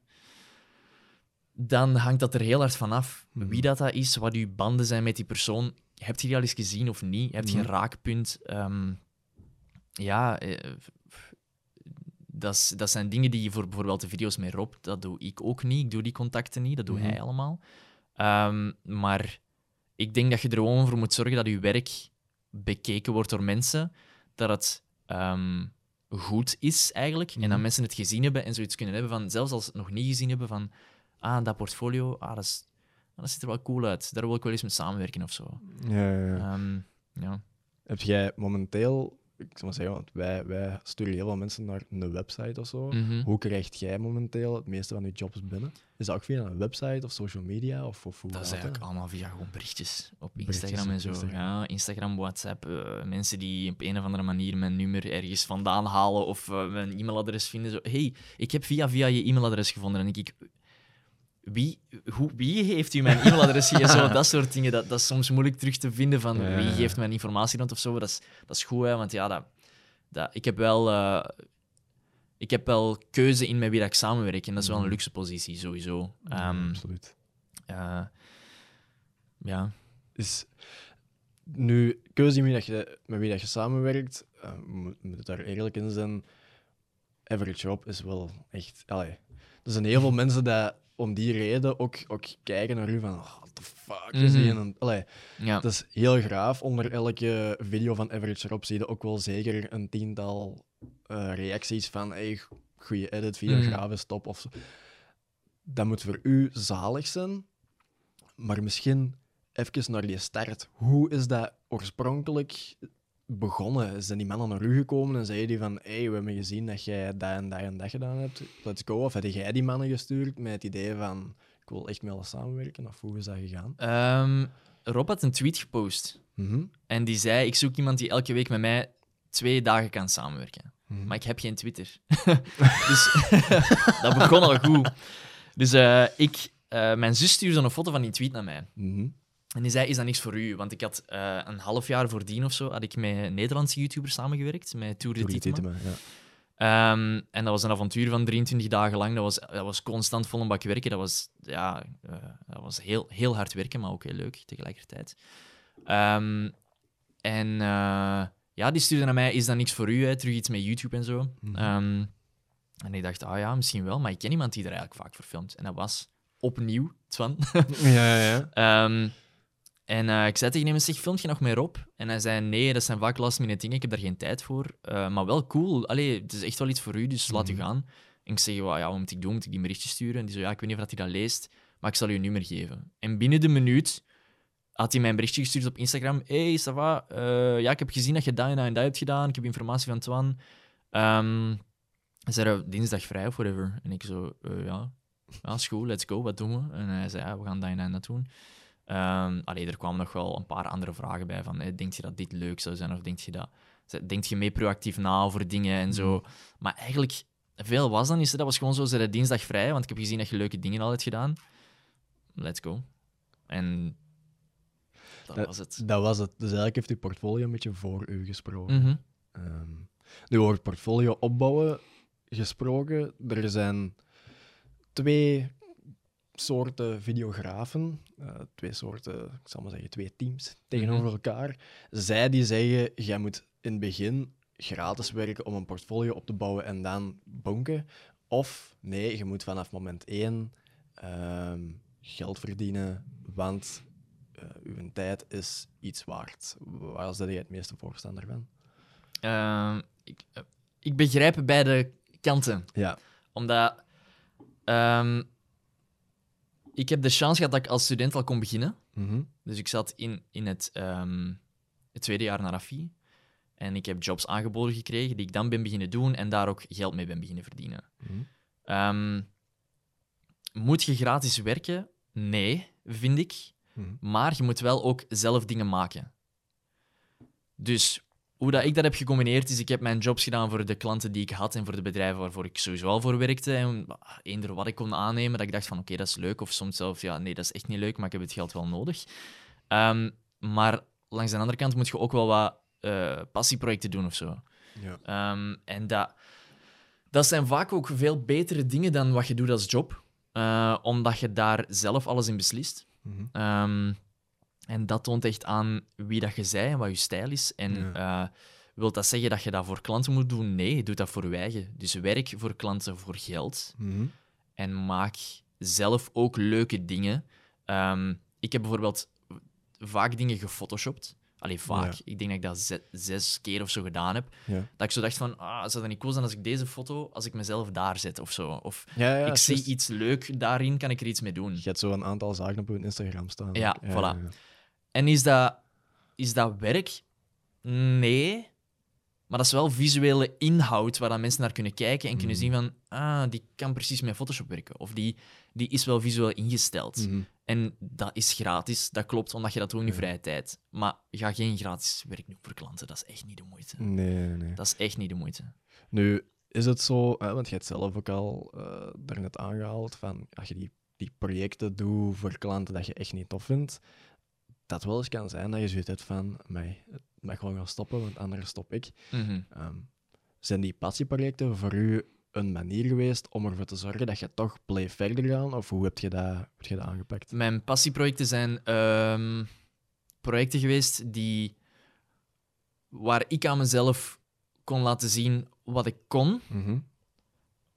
dan hangt dat er heel hard van af. Mhm. Wie dat, dat is, wat uw banden zijn met die persoon. Heb je die al eens gezien of niet? Heb je een raakpunt? Ehm, ja, eh, dat, zijn dingen die voor bijvoorbeeld de video's met Rob, dat doe ik ook niet. Ik doe die contacten niet, dat doet Mhm. hij allemaal. Ehm, maar ik denk dat je er gewoon voor moet zorgen dat je werk bekeken wordt door mensen, dat het ehm, goed is eigenlijk, en dat Mhm. mensen het gezien hebben en zoiets kunnen hebben van, zelfs als ze het nog niet gezien hebben, van, ah, dat portfolio, ah, dat, is, ah, dat ziet er wel cool uit, daar wil ik wel eens mee samenwerken of zo. Ja, ja, ja. Ehm, ja. Heb jij momenteel, ik zou maar zeggen, want wij, wij sturen heel veel mensen naar een website of zo. Mhm. Hoe krijgt jij momenteel het meeste van je jobs binnen? Is dat ook via een website of social media? Of, of hoe Dat is eigenlijk allemaal via gewoon berichtjes op Berichtjes Instagram en zo. Instagram. Ja, Instagram, WhatsApp. eh, mensen die op een of andere manier mijn nummer ergens vandaan halen of eh, mijn e-mailadres vinden. Zo, hey, ik heb via via je e-mailadres gevonden. En ik, wie, hoe, wie heeft u mijn e-mailadres gegeven? Zo, [LAUGHS] dat soort dingen. Dat, dat is soms moeilijk terug te vinden van Ja, wie geeft mijn informatie rond of zo. Dat is, dat is goed, hè, want ja, dat, dat, ik heb wel... eh, ik heb wel keuze in met wie dat ik samenwerk. En dat is wel een Mhm. luxe positie, sowieso. Ja, Ehm, absoluut. ja. is nu keuze met wie, dat je, met wie dat je samenwerkt, eh, moet, moet het daar eerlijk in zijn. Average Rob is wel echt. Allee, er zijn heel veel [LAUGHS] mensen die om die reden ook, ook kijken naar u van. Oh, what the fuck is die? Allee, Ja. dat is heel graaf. Onder elke video van Average Rob zie je ook wel zeker een tiental eh, reacties van. Hey, goede edit, video Mhm. graaf is top. Of. Dat moet voor u zalig zijn. Maar misschien even naar die start. Hoe is dat oorspronkelijk begonnen? Zijn die mannen naar u gekomen en zeiden die van hey, we hebben gezien dat jij dat en dat en dat gedaan hebt, let's go? Of heb jij die mannen gestuurd met het idee van ik wil echt met jullie samenwerken? Of hoe is dat gegaan? Ehm, Rob had een tweet gepost. Mhm. En die zei: Ik zoek iemand die elke week met mij twee dagen kan samenwerken. Mhm. Maar ik heb geen Twitter. [LAUGHS] dus [LAUGHS] dat begon al goed. Dus eh, ik, eh, mijn zus stuurde een foto van die tweet naar mij. Mhm. En die zei: Is dat niks voor u? Want ik had eh, een half jaar voordien of zo had ik met Nederlandse YouTubers samengewerkt, met Tour de Tietema. Ja. Ehm, en dat was een avontuur van 23 dagen lang. Dat was, dat was constant vol een bak werken. Dat was, ja, eh, dat was heel, heel hard werken, maar ook heel leuk tegelijkertijd. Ehm, en eh, ja, die stuurde naar mij: Is dat niks voor u? Hè? Terug iets met YouTube en zo. Mhm. Ehm, en ik dacht: Ah ja, misschien wel, maar ik ken iemand die er eigenlijk vaak voor filmt. En dat was opnieuw Twan. Ja, ja, ja. [LAUGHS] En eh, ik zei tegen hem, zeg, filmt je nog meer op? En hij zei, nee, dat zijn vaak last minute dingen, ik heb daar geen tijd voor. Eh, maar wel cool, Allee, het is echt wel iets voor u, dus laat u Mhm. gaan. En ik zeg, "Wa, ja, wat moet ik doen? Moet ik die een berichtje sturen? En die zo, ja, ik weet niet of hij dat leest, maar ik zal je nummer geven. En binnen de minuut had hij mij een berichtje gestuurd op Instagram. hey, ça va? Eh, ja, ik heb gezien dat je dat en dat en dat hebt gedaan. Ik heb informatie van Twan. Ehm zei hij, dinsdag vrij of whatever? En ik zo, ja, ja, is goed, let's go, wat doen we? En hij zei, ja, we gaan dat en dat doen. Ehm allee, er kwamen nog wel een paar andere vragen bij. Van, hey, denk je dat dit leuk zou zijn? Of denk je dat... Denk je mee proactief na over dingen en zo? Maar eigenlijk, veel was dan niet. Dat was gewoon zo, ze dinsdag vrij, want ik heb gezien dat je leuke dingen al hebt gedaan. Let's go. En dat Dat- was het. Dat was het. Dus eigenlijk heeft uw portfolio een beetje voor u gesproken. Mhm. Ehm, nu, over portfolio opbouwen gesproken, er zijn twee soorten videografen, eh, twee soorten, ik zal maar zeggen, twee teams tegenover Mhm. elkaar. Zij die zeggen, jij moet in het begin gratis werken om een portfolio op te bouwen en dan bonken. Of nee, je moet vanaf moment één ehm, geld verdienen, want eh, uw tijd is iets waard. Waar is dat jij het meeste voorstander van? Ehm, ik, eh, ik begrijp beide kanten. Ja. Omdat ehm, ik heb de chance gehad dat ik als student al kon beginnen. Mhm. Dus ik zat in, in het, ehm, het tweede jaar naar AFI. En ik heb jobs aangeboden gekregen die ik dan ben beginnen doen en daar ook geld mee ben beginnen verdienen. Mhm. Ehm, moet je gratis werken? Nee, vind ik. Mhm. Maar je moet wel ook zelf dingen maken. Dus hoe dat ik dat heb gecombineerd is, ik heb mijn jobs gedaan voor de klanten die ik had en voor de bedrijven waarvoor ik sowieso al voor werkte. En ah, eender wat ik kon aannemen, dat ik dacht van oké, dat is leuk. Of soms zelf, ja, nee, dat is echt niet leuk, maar ik heb het geld wel nodig. Ehm, maar langs de andere kant moet je ook wel wat eh, passieprojecten doen of zo. Ja. Ehm, en dat, dat zijn vaak ook veel betere dingen dan wat je doet als job. Eh, omdat je daar zelf alles in beslist. Mhm. Ehm, en dat toont echt aan wie dat je zij en wat je stijl is. En eh, wil dat zeggen dat je dat voor klanten moet doen? Nee, je doet dat voor je eigen. Dus werk voor klanten voor geld. Mhm. En maak zelf ook leuke dingen. Ehm, ik heb bijvoorbeeld vaak dingen gefotoshopt. Allee, vaak. Ja. Ik denk dat ik dat ze- zes keer of zo gedaan heb. Ja. Dat ik zo dacht van, ah, zou dat niet cool zijn als ik deze foto, als ik mezelf daar zet of zo. Of Ja, ja, ik zie iets leuk daarin, kan ik er iets mee doen. Je hebt zo een aantal zaken op je Instagram staan. Ja, voilà. En is dat, is dat werk? Nee. Maar dat is wel visuele inhoud waar dan mensen naar kunnen kijken en kunnen Mhm. zien van, ah, die kan precies met Photoshop werken. Of die, die is wel visueel ingesteld. Mhm. En dat is gratis, dat klopt, omdat je dat doet in je Ja. vrije tijd. Maar ga geen gratis werk doen voor klanten, dat is echt niet de moeite. Nee, nee. Dat is echt niet de moeite. Nu, is het zo, hè, want je hebt zelf ook al eh daarnet aangehaald, van als je die, die projecten doet voor klanten dat je echt niet tof vindt, dat wel eens kan zijn dat je zoiets hebt van, mij, het mag gewoon gaan stoppen, want anders stop ik. Mhm. Ehm, zijn die passieprojecten voor u een manier geweest om ervoor te zorgen dat je toch bleef verder gaan? Of hoe heb je dat, heb je dat aangepakt? Mijn passieprojecten zijn ehm, projecten geweest die, waar ik aan mezelf kon laten zien wat ik kon, Mhm.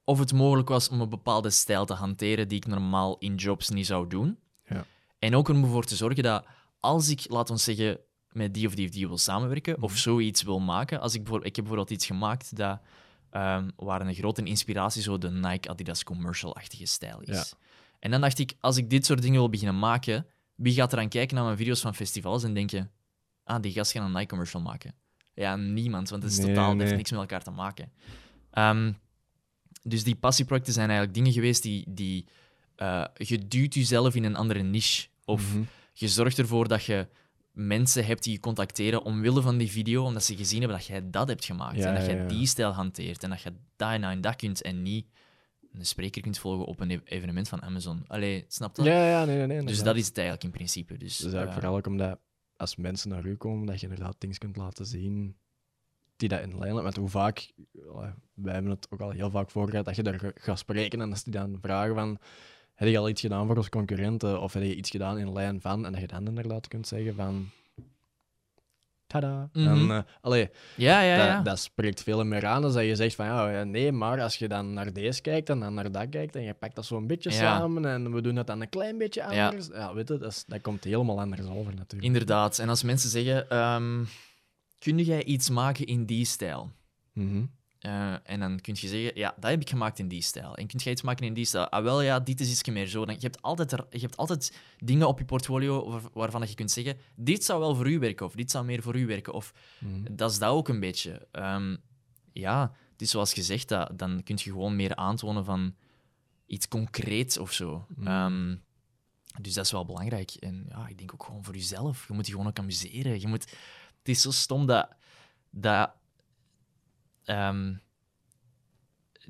of het mogelijk was om een bepaalde stijl te hanteren die ik normaal in jobs niet zou doen. Ja. En ook om ervoor te zorgen dat als ik, laat ons zeggen, met die of die of die wil samenwerken of Mhm. zoiets wil maken. Als ik, bijvoor- ik heb bijvoorbeeld iets gemaakt dat ehm waar een grote inspiratie zo de Nike Adidas commercial-achtige stijl is. Ja. En dan dacht ik, als ik dit soort dingen wil beginnen maken, wie gaat er aan kijken naar mijn video's van festivals en denken, ah, die gast gaat een Nike commercial maken? Ja, niemand, want het is Nee, totaal, heeft niks met elkaar te maken. Ehm, dus die passieprojecten zijn eigenlijk dingen geweest die, die eh, je duwt jezelf in een andere niche. Of Mhm. Je zorgt ervoor dat je mensen hebt die je contacteren omwille van die video, omdat ze gezien hebben dat jij dat hebt gemaakt. Ja, en dat jij ja. die stijl hanteert. En dat je dat en dat en dat kunt en niet een spreker kunt volgen op een e- evenement van Amazon. Allee, snap je? Ja, ja, nee, nee, nee. dus dat is het eigenlijk in principe. Dus, Dus eigenlijk eh, vooral ook omdat als mensen naar u komen, dat je inderdaad dingen kunt laten zien die dat in lijn. Want hoe vaak, ja, wij hebben het ook al heel vaak voor gehad, dat je daar gaat spreken en als die dan vragen van, heb je al iets gedaan voor onze concurrenten of heb je iets gedaan in lijn van, en dat je dan inderdaad kunt zeggen van, tada. En, eh, allee, ja, ja, ja. Dat, dat spreekt veel meer aan dan dat je zegt van, ja, ja, nee, maar als je dan naar deze kijkt en dan naar dat kijkt en je pakt dat zo een beetje samen en we doen het dan een klein beetje anders, ja, weet je, dat, is- dat komt helemaal anders over natuurlijk. Inderdaad. En als mensen zeggen, ehm kun jij iets maken in die stijl? Mhm. Eh, en dan kun je zeggen, ja, dat heb ik gemaakt in die stijl. En kun je iets maken in die stijl. Ah, wel, ja, dit is iets meer zo. Dan, je, hebt altijd er, je hebt altijd dingen op je portfolio waar- waarvan je kunt zeggen, dit zou wel voor u werken, of dit zou meer voor u werken. Of Mhm. dat is dat ook een beetje. Ehm, ja, het is zoals gezegd, dat, dan kun je gewoon meer aantonen van iets concreets of zo. Mhm. Ehm, dus dat is wel belangrijk. En ja, ik denk ook gewoon voor jezelf. Je moet je gewoon ook amuseren. Je moet... Het is zo stom dat... dat ehm,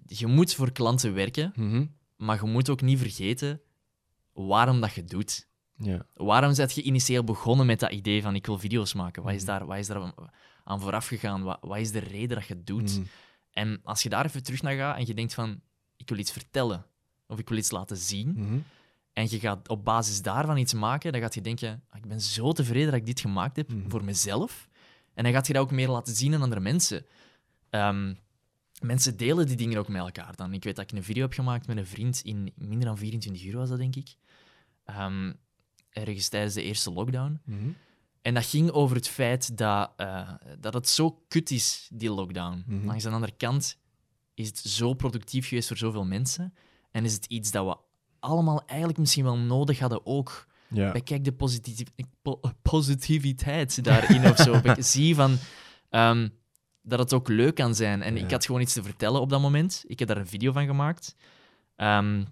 je moet voor klanten werken, Mhm. maar je moet ook niet vergeten waarom dat je doet. Ja. Waarom ben je initieel begonnen met dat idee van ik wil video's maken? Wat is Mhm. daar, wat is daar aan vooraf gegaan? Wat, wat is de reden dat je het doet? Mhm. En als je daar even terug naar gaat en je denkt van ik wil iets vertellen of ik wil iets laten zien en je gaat op basis daarvan iets maken, dan gaat je denken "Ah, ik ben zo tevreden dat ik dit gemaakt heb voor mezelf. En dan gaat je dat ook meer laten zien aan andere mensen. Ehm, mensen delen die dingen ook met elkaar dan. Ik weet dat ik een video heb gemaakt met een vriend in minder dan 24 uur was dat, denk ik. Ehm, ergens tijdens de eerste lockdown. Mhm. En dat ging over het feit dat, eh, dat het zo kut is, die lockdown. Mhm. Langs de andere kant is het zo productief geweest voor zoveel mensen. En is het iets dat we allemaal eigenlijk misschien wel nodig hadden ook. Ja. Bekijk de positief, po- positiviteit daarin of zo. [LAUGHS] Bek- Zie van ehm, dat het ook leuk kan zijn. En Ja. ik had gewoon iets te vertellen op dat moment. Ik heb daar een video van gemaakt. Ehm,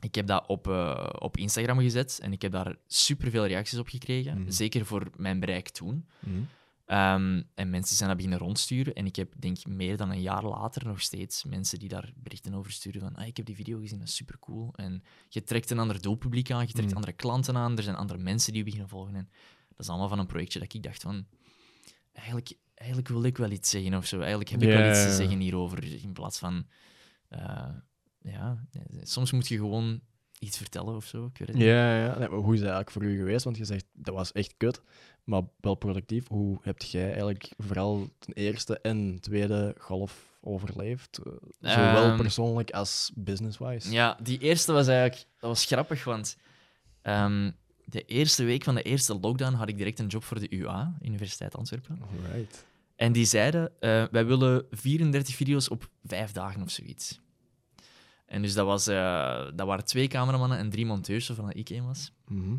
ik heb dat op, eh, op Instagram gezet en ik heb daar superveel reacties op gekregen. Mhm. Zeker voor mijn bereik toen. Mhm. Ehm, en mensen zijn dat beginnen rondsturen. En ik heb, denk ik, meer dan een jaar later nog steeds mensen die daar berichten over sturen van ah, ik heb die video gezien, dat is supercool. En je trekt een ander doelpubliek aan, je trekt Mm. andere klanten aan, er zijn andere mensen die je beginnen volgen. En dat is allemaal van een projectje dat ik dacht van... Eigenlijk, eigenlijk wil ik wel iets zeggen of zo. Eigenlijk heb ik wel iets te zeggen hierover. In plaats van... eh, ja, soms moet je gewoon iets vertellen of zo. Ik weet het niet. Ja, ja. Nee, maar hoe is dat eigenlijk voor u geweest? Want je zegt, dat was echt kut, maar wel productief. Hoe heb jij eigenlijk vooral ten eerste en tweede golf overleefd? Eh, Zowel Ehm, persoonlijk als business-wise? Ja, die eerste was eigenlijk dat was grappig, want ehm, de eerste week van de eerste lockdown had ik direct een job voor de UA, Universiteit Antwerpen. Alright. En die zeiden, eh, wij willen 34 video's op vijf dagen of zoiets. En dus dat, was, eh, dat waren twee cameramannen en drie monteurs, waarvan ik één was. Mhm.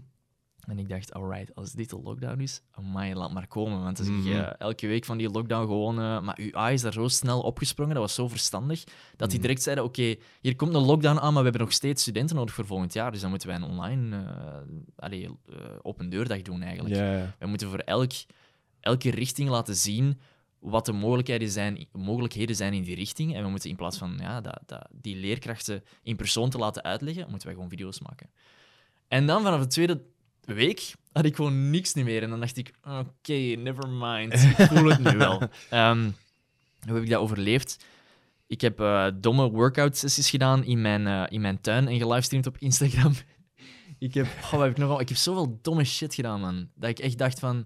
En ik dacht, alright, als dit de lockdown is, amai, laat maar komen. Want als ik Mhm. eh, elke week van die lockdown gewoon... eh, maar UA is daar zo snel opgesprongen, dat was zo verstandig, dat die Mhm. direct zeiden, oké, hier komt een lockdown aan, maar we hebben nog steeds studenten nodig voor volgend jaar. Dus dan moeten wij een online allee, eh, open deurdag doen eigenlijk. We moeten voor elk, elke richting laten zien wat de mogelijkheden zijn, mogelijkheden zijn in die richting. En we moeten in plaats van ja, dat, dat, die leerkrachten in persoon te laten uitleggen, moeten wij gewoon video's maken. En dan vanaf de tweede week had ik gewoon niks niet meer. En dan dacht ik, oké, never mind. Ik voel het nu wel. [LAUGHS] Ehm, hoe heb ik dat overleefd? Ik heb eh, domme workout-sessies gedaan in mijn, eh, in mijn tuin en gelivestreamd op Instagram. [LAUGHS] ik, heb, oh, heb ik, nogal, ik heb zoveel domme shit gedaan, man. Dat ik echt dacht van...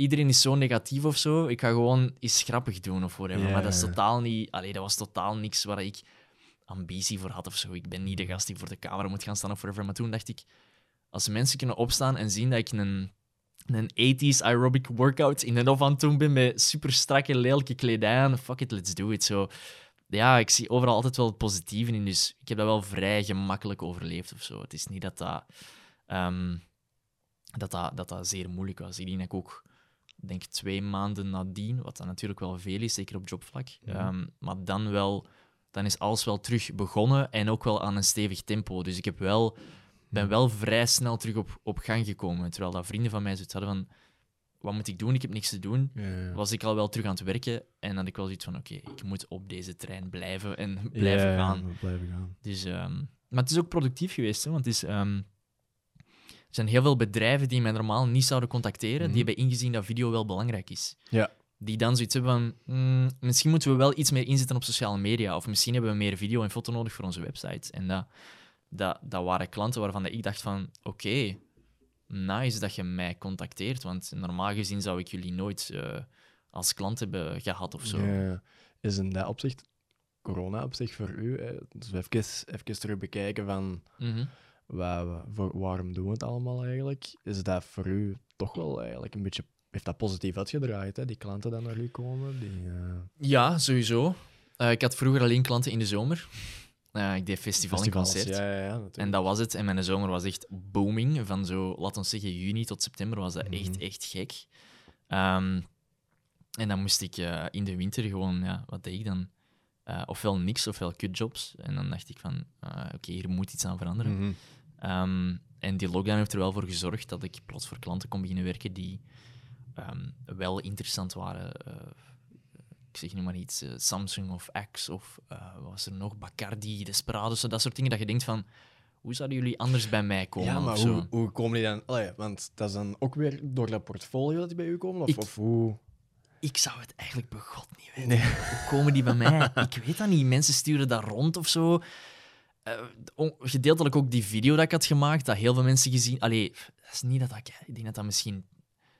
Iedereen is zo negatief of zo. Ik ga gewoon iets grappig doen of whatever. Maar dat is totaal niet... Allee, dat was totaal niks waar ik ambitie voor had of zo. Ik ben niet de gast die voor de camera moet gaan staan of whatever. Maar toen dacht ik... Als mensen kunnen opstaan en zien dat ik een, een 80s aerobic workout in de off aan het doen ben met super strakke, lelijke kledij aan, fuck it, let's do it. Zo, ja, ik zie overal altijd wel het positieve in, dus ik heb dat wel vrij gemakkelijk overleefd of zo. Het is niet dat dat, ehm, dat, dat, dat, dat zeer moeilijk was. Ik denk dat ik ook, denk twee maanden nadien, wat dan natuurlijk wel veel is, zeker op jobvlak, Mhm. ehm, maar dan wel, dan is alles wel terug begonnen en ook wel aan een stevig tempo. Dus ik heb wel, ben wel vrij snel terug op, op gang gekomen, terwijl dat vrienden van mij zoiets hadden van, wat moet ik doen? Ik heb niks te doen Ja, ja. was ik al wel terug aan het werken. En had ik wel zoiets van, oké, ik moet op deze trein blijven en [LAUGHS] blijven Ja, gaan. blijven gaan. Dus, ehm, maar het is ook productief geweest, hè, want het is, ehm, zijn heel veel bedrijven die mij normaal niet zouden contacteren, Mhm. die hebben ingezien dat video wel belangrijk is. Ja. Die dan zoiets hebben van, "Hmm, misschien moeten we wel iets meer inzetten op sociale media, of misschien hebben we meer video en foto nodig voor onze website. En dat, dat, dat waren klanten waarvan ik dacht van, oké, nice dat je mij contacteert, want normaal gezien zou ik jullie nooit eh, als klant hebben gehad of zo. Ja. Is in dat opzicht corona op zich voor u? Hè? Dus even, even terug bekijken van Mhm. Wa- voor, waarom doen we het allemaal eigenlijk? Is dat voor u toch wel eigenlijk een beetje... Heeft dat positief uitgedraaid, hè? Die klanten die naar u komen? Die, eh, Ja, sowieso. Eh, ik had vroeger alleen klanten in de zomer. Uh, ik deed festival Festivals, en concert. Ja, ja, ja. En dat was het. En mijn zomer was echt booming. Van zo, laten we zeggen, juni tot september was dat echt, Mhm. echt gek. Ehm, en dan moest ik in de winter gewoon, ja, wat deed ik dan? Ofwel niks, ofwel kutjobs. En dan dacht ik van, oké, hier moet iets aan veranderen. Mhm. Ehm, en die lockdown heeft er wel voor gezorgd dat ik plots voor klanten kon beginnen werken die ehm, wel interessant waren. Eh, ik zeg nu maar iets, eh, Samsung of Axe of eh, wat was er nog, Bacardi, Desperados, zo dat soort dingen dat je denkt van, hoe zouden jullie anders bij mij komen? Ja, maar hoe, hoe komen die dan... Allee, want dat is dan ook weer door dat portfolio dat die bij u komen? Of, Ik- of hoe... Ik zou het eigenlijk begot niet weten. Hoe komen die bij mij? Ik weet dat niet. Mensen sturen dat rond of zo. Eh, gedeeltelijk ook die video dat ik had gemaakt, dat heel veel mensen gezien... Allee, dat is niet dat ik... Ik denk dat dat misschien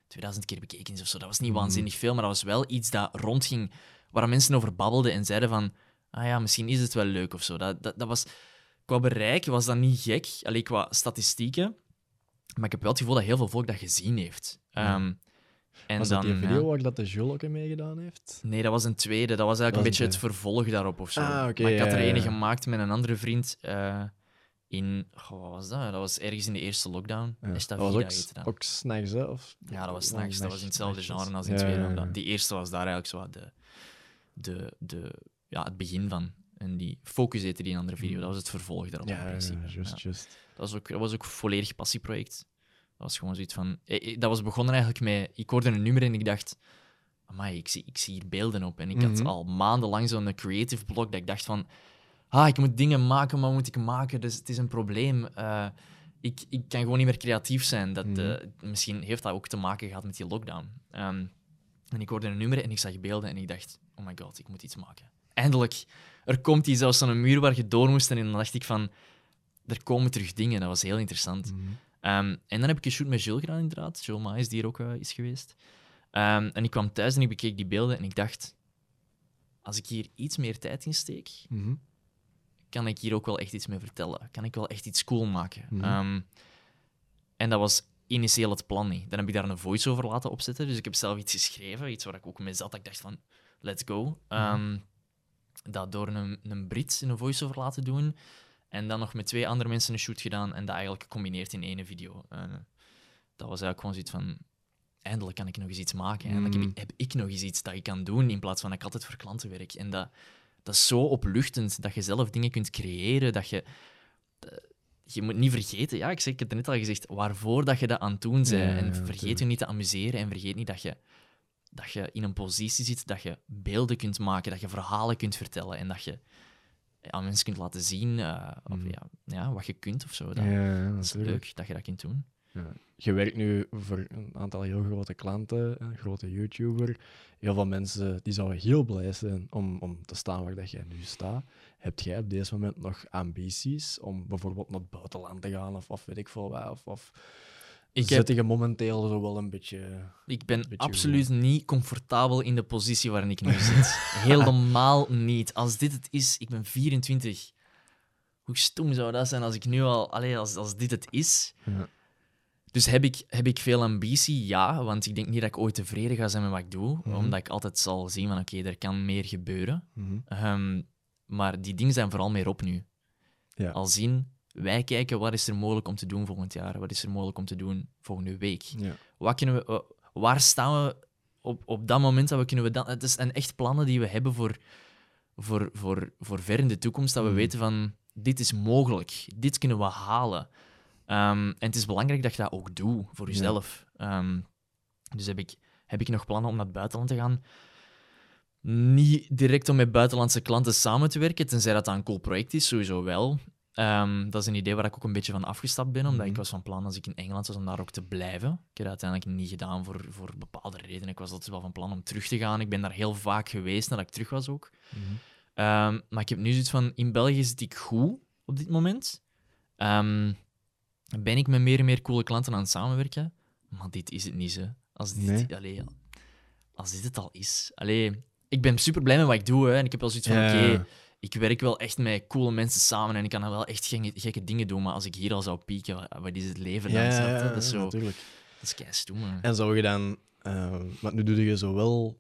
2000 keer bekeken is of zo. Dat was niet Mhm. waanzinnig veel, maar dat was wel iets dat rondging, waar mensen over babbelden en zeiden van... Ah ja, misschien is het wel leuk of zo. Dat, dat, dat was... Qua bereik was dat niet gek. Allee, qua statistieken. Maar ik heb wel het gevoel dat heel veel volk dat gezien heeft. Ehm, en was dan, dat die ja. video waar dat de Jules ook in meegedaan heeft? Nee, dat was een tweede. Dat was eigenlijk Dat een beetje een het vervolg daarop of zo. Ah, oké, maar ik had ja, er ja, ja. gemaakt met een andere vriend eh, in... Goh, wat was dat? Dat was ergens in de eerste lockdown. Ja. Is Dat dat was ook, ook s'nachts, hè? Of... Ja, dat was Ja, s'nachts. Dat was in hetzelfde genre als in Ja, tweede. ja, ja. Die eerste was daar eigenlijk zo de, de, de, ja, het begin van. En die Focus heette die andere video. Dat was het vervolg daarop in Ja, ja, principe. juist, Ja. juist. Dat was ook, dat was ook een volledig passieproject. Dat was gewoon zoiets van... eh, eh, Dat was begonnen eigenlijk met... Ik hoorde een nummer en ik dacht... Amai, ik zie, ik zie hier beelden op. En ik had Mhm. al maandenlang zo'n creative blok dat ik dacht van... Ah, ik moet dingen maken, maar wat moet ik maken? Dus het is een probleem. Eh, ik, ik kan gewoon niet meer creatief zijn. Dat, Mhm. misschien heeft dat ook te maken gehad met die lockdown. Ehm, en ik hoorde een nummer en ik zag beelden en ik dacht... Oh my god, ik moet iets maken. Eindelijk. Er komt iets zelfs zo'n muur waar je door moest. En dan dacht ik van... Er komen terug dingen. Dat was heel interessant. Mhm. Ehm, en dan heb ik een shoot met Jill gedaan, inderdaad. Jill Maes, die er ook eh, is geweest. Ehm, en ik kwam thuis en ik bekeek die beelden en ik dacht... Als ik hier iets meer tijd in steek, Mhm. kan ik hier ook wel echt iets mee vertellen. Kan ik wel echt iets cool maken. Mhm. Ehm, en dat was initieel het plan niet. Dan heb ik daar een voice-over laten opzetten. Dus ik heb zelf iets geschreven, iets waar ik ook mee zat. Dat ik dacht van, let's go. Ehm, dat door een, een Brit een voice-over laten doen. En dan nog met twee andere mensen een shoot gedaan. En dat eigenlijk gecombineerd in één video. Eh, dat was eigenlijk gewoon zoiets van... Eindelijk kan ik nog eens iets maken. Eindelijk heb, Mm. ik, heb ik nog eens iets dat ik kan doen, in plaats van dat ik altijd voor klanten werk. En dat, dat is zo opluchtend, dat je zelf dingen kunt creëren, dat je... eh, Je moet niet vergeten, ja, ik, zeg, ik heb het net al gezegd, waarvoor dat je dat aan het doen bent. Ja, en vergeet je niet te amuseren en vergeet niet dat je, dat je in een positie zit dat je beelden kunt maken, dat je verhalen kunt vertellen en dat je aan mensen kunt laten zien eh, of, Mhm. ja, ja, wat je kunt of zo. Dat, Ja, dat is leuk dat je dat kunt doen. Ja. Je werkt nu voor een aantal heel grote klanten, een grote YouTuber. Heel veel mensen die zouden heel blij zijn om, om te staan waar dat jij nu staat. Heb jij op deze moment nog ambities om bijvoorbeeld naar het buitenland te gaan of, of weet ik veel wat? Of, of Ik heb- zit je momenteel zo wel een beetje... Ik ben Beetje absoluut niet comfortabel in de positie waarin ik nu zit. [LAUGHS] Helemaal niet. Als dit het is, ik ben 24. Hoe stom zou dat zijn als ik nu al... Allee, als, als dit het is. Ja. Dus heb ik, heb ik veel ambitie? Ja, want ik denk niet dat ik ooit tevreden ga zijn met wat ik doe. Mhm. Omdat ik altijd zal zien van, oké, er kan meer gebeuren. Mhm. Ehm, maar die dingen zijn vooral meer op nu. Ja. Al zien, wij kijken wat is er mogelijk om te doen volgend jaar. Wat is er mogelijk om te doen volgende week. Ja. Wat kunnen we, wa- waar staan we op, op dat moment dat we kunnen we dan... Het zijn echt plannen die we hebben voor, voor, voor, voor ver in de toekomst, dat we Mhm. weten van, dit is mogelijk, dit kunnen we halen. Ehm, en het is belangrijk dat je dat ook doet voor Ja. jezelf. Ehm, dus heb ik, heb ik nog plannen om naar het buitenland te gaan? Niet direct om met buitenlandse klanten samen te werken, tenzij dat, dat een cool project is, sowieso wel. Ehm, dat is een idee waar ik ook een beetje van afgestapt ben, omdat Mhm. ik was van plan als ik in Engeland was om daar ook te blijven. Ik heb dat uiteindelijk niet gedaan voor, voor bepaalde redenen. Ik was altijd wel van plan om terug te gaan. Ik ben daar heel vaak geweest nadat ik terug was ook. Mhm. Ehm, maar ik heb nu zoiets van, in België zit ik goed op dit moment. Ehm, ben ik met meer en meer coole klanten aan het samenwerken. Maar dit is het niet, hè. Als dit, Nee. allee, als dit het al is. Allee, ik ben super blij met wat ik doe. Hè, en ik heb wel zoiets van, Ja. oké, ik werk wel echt met coole mensen samen en ik kan dan wel echt gekke, gekke dingen doen. Maar als ik hier al zou pieken, wat, wat is het leven dan? Ja, dat is zo, natuurlijk. dat is kei stoem, hè. En zou je dan... eh, want nu doe je zowel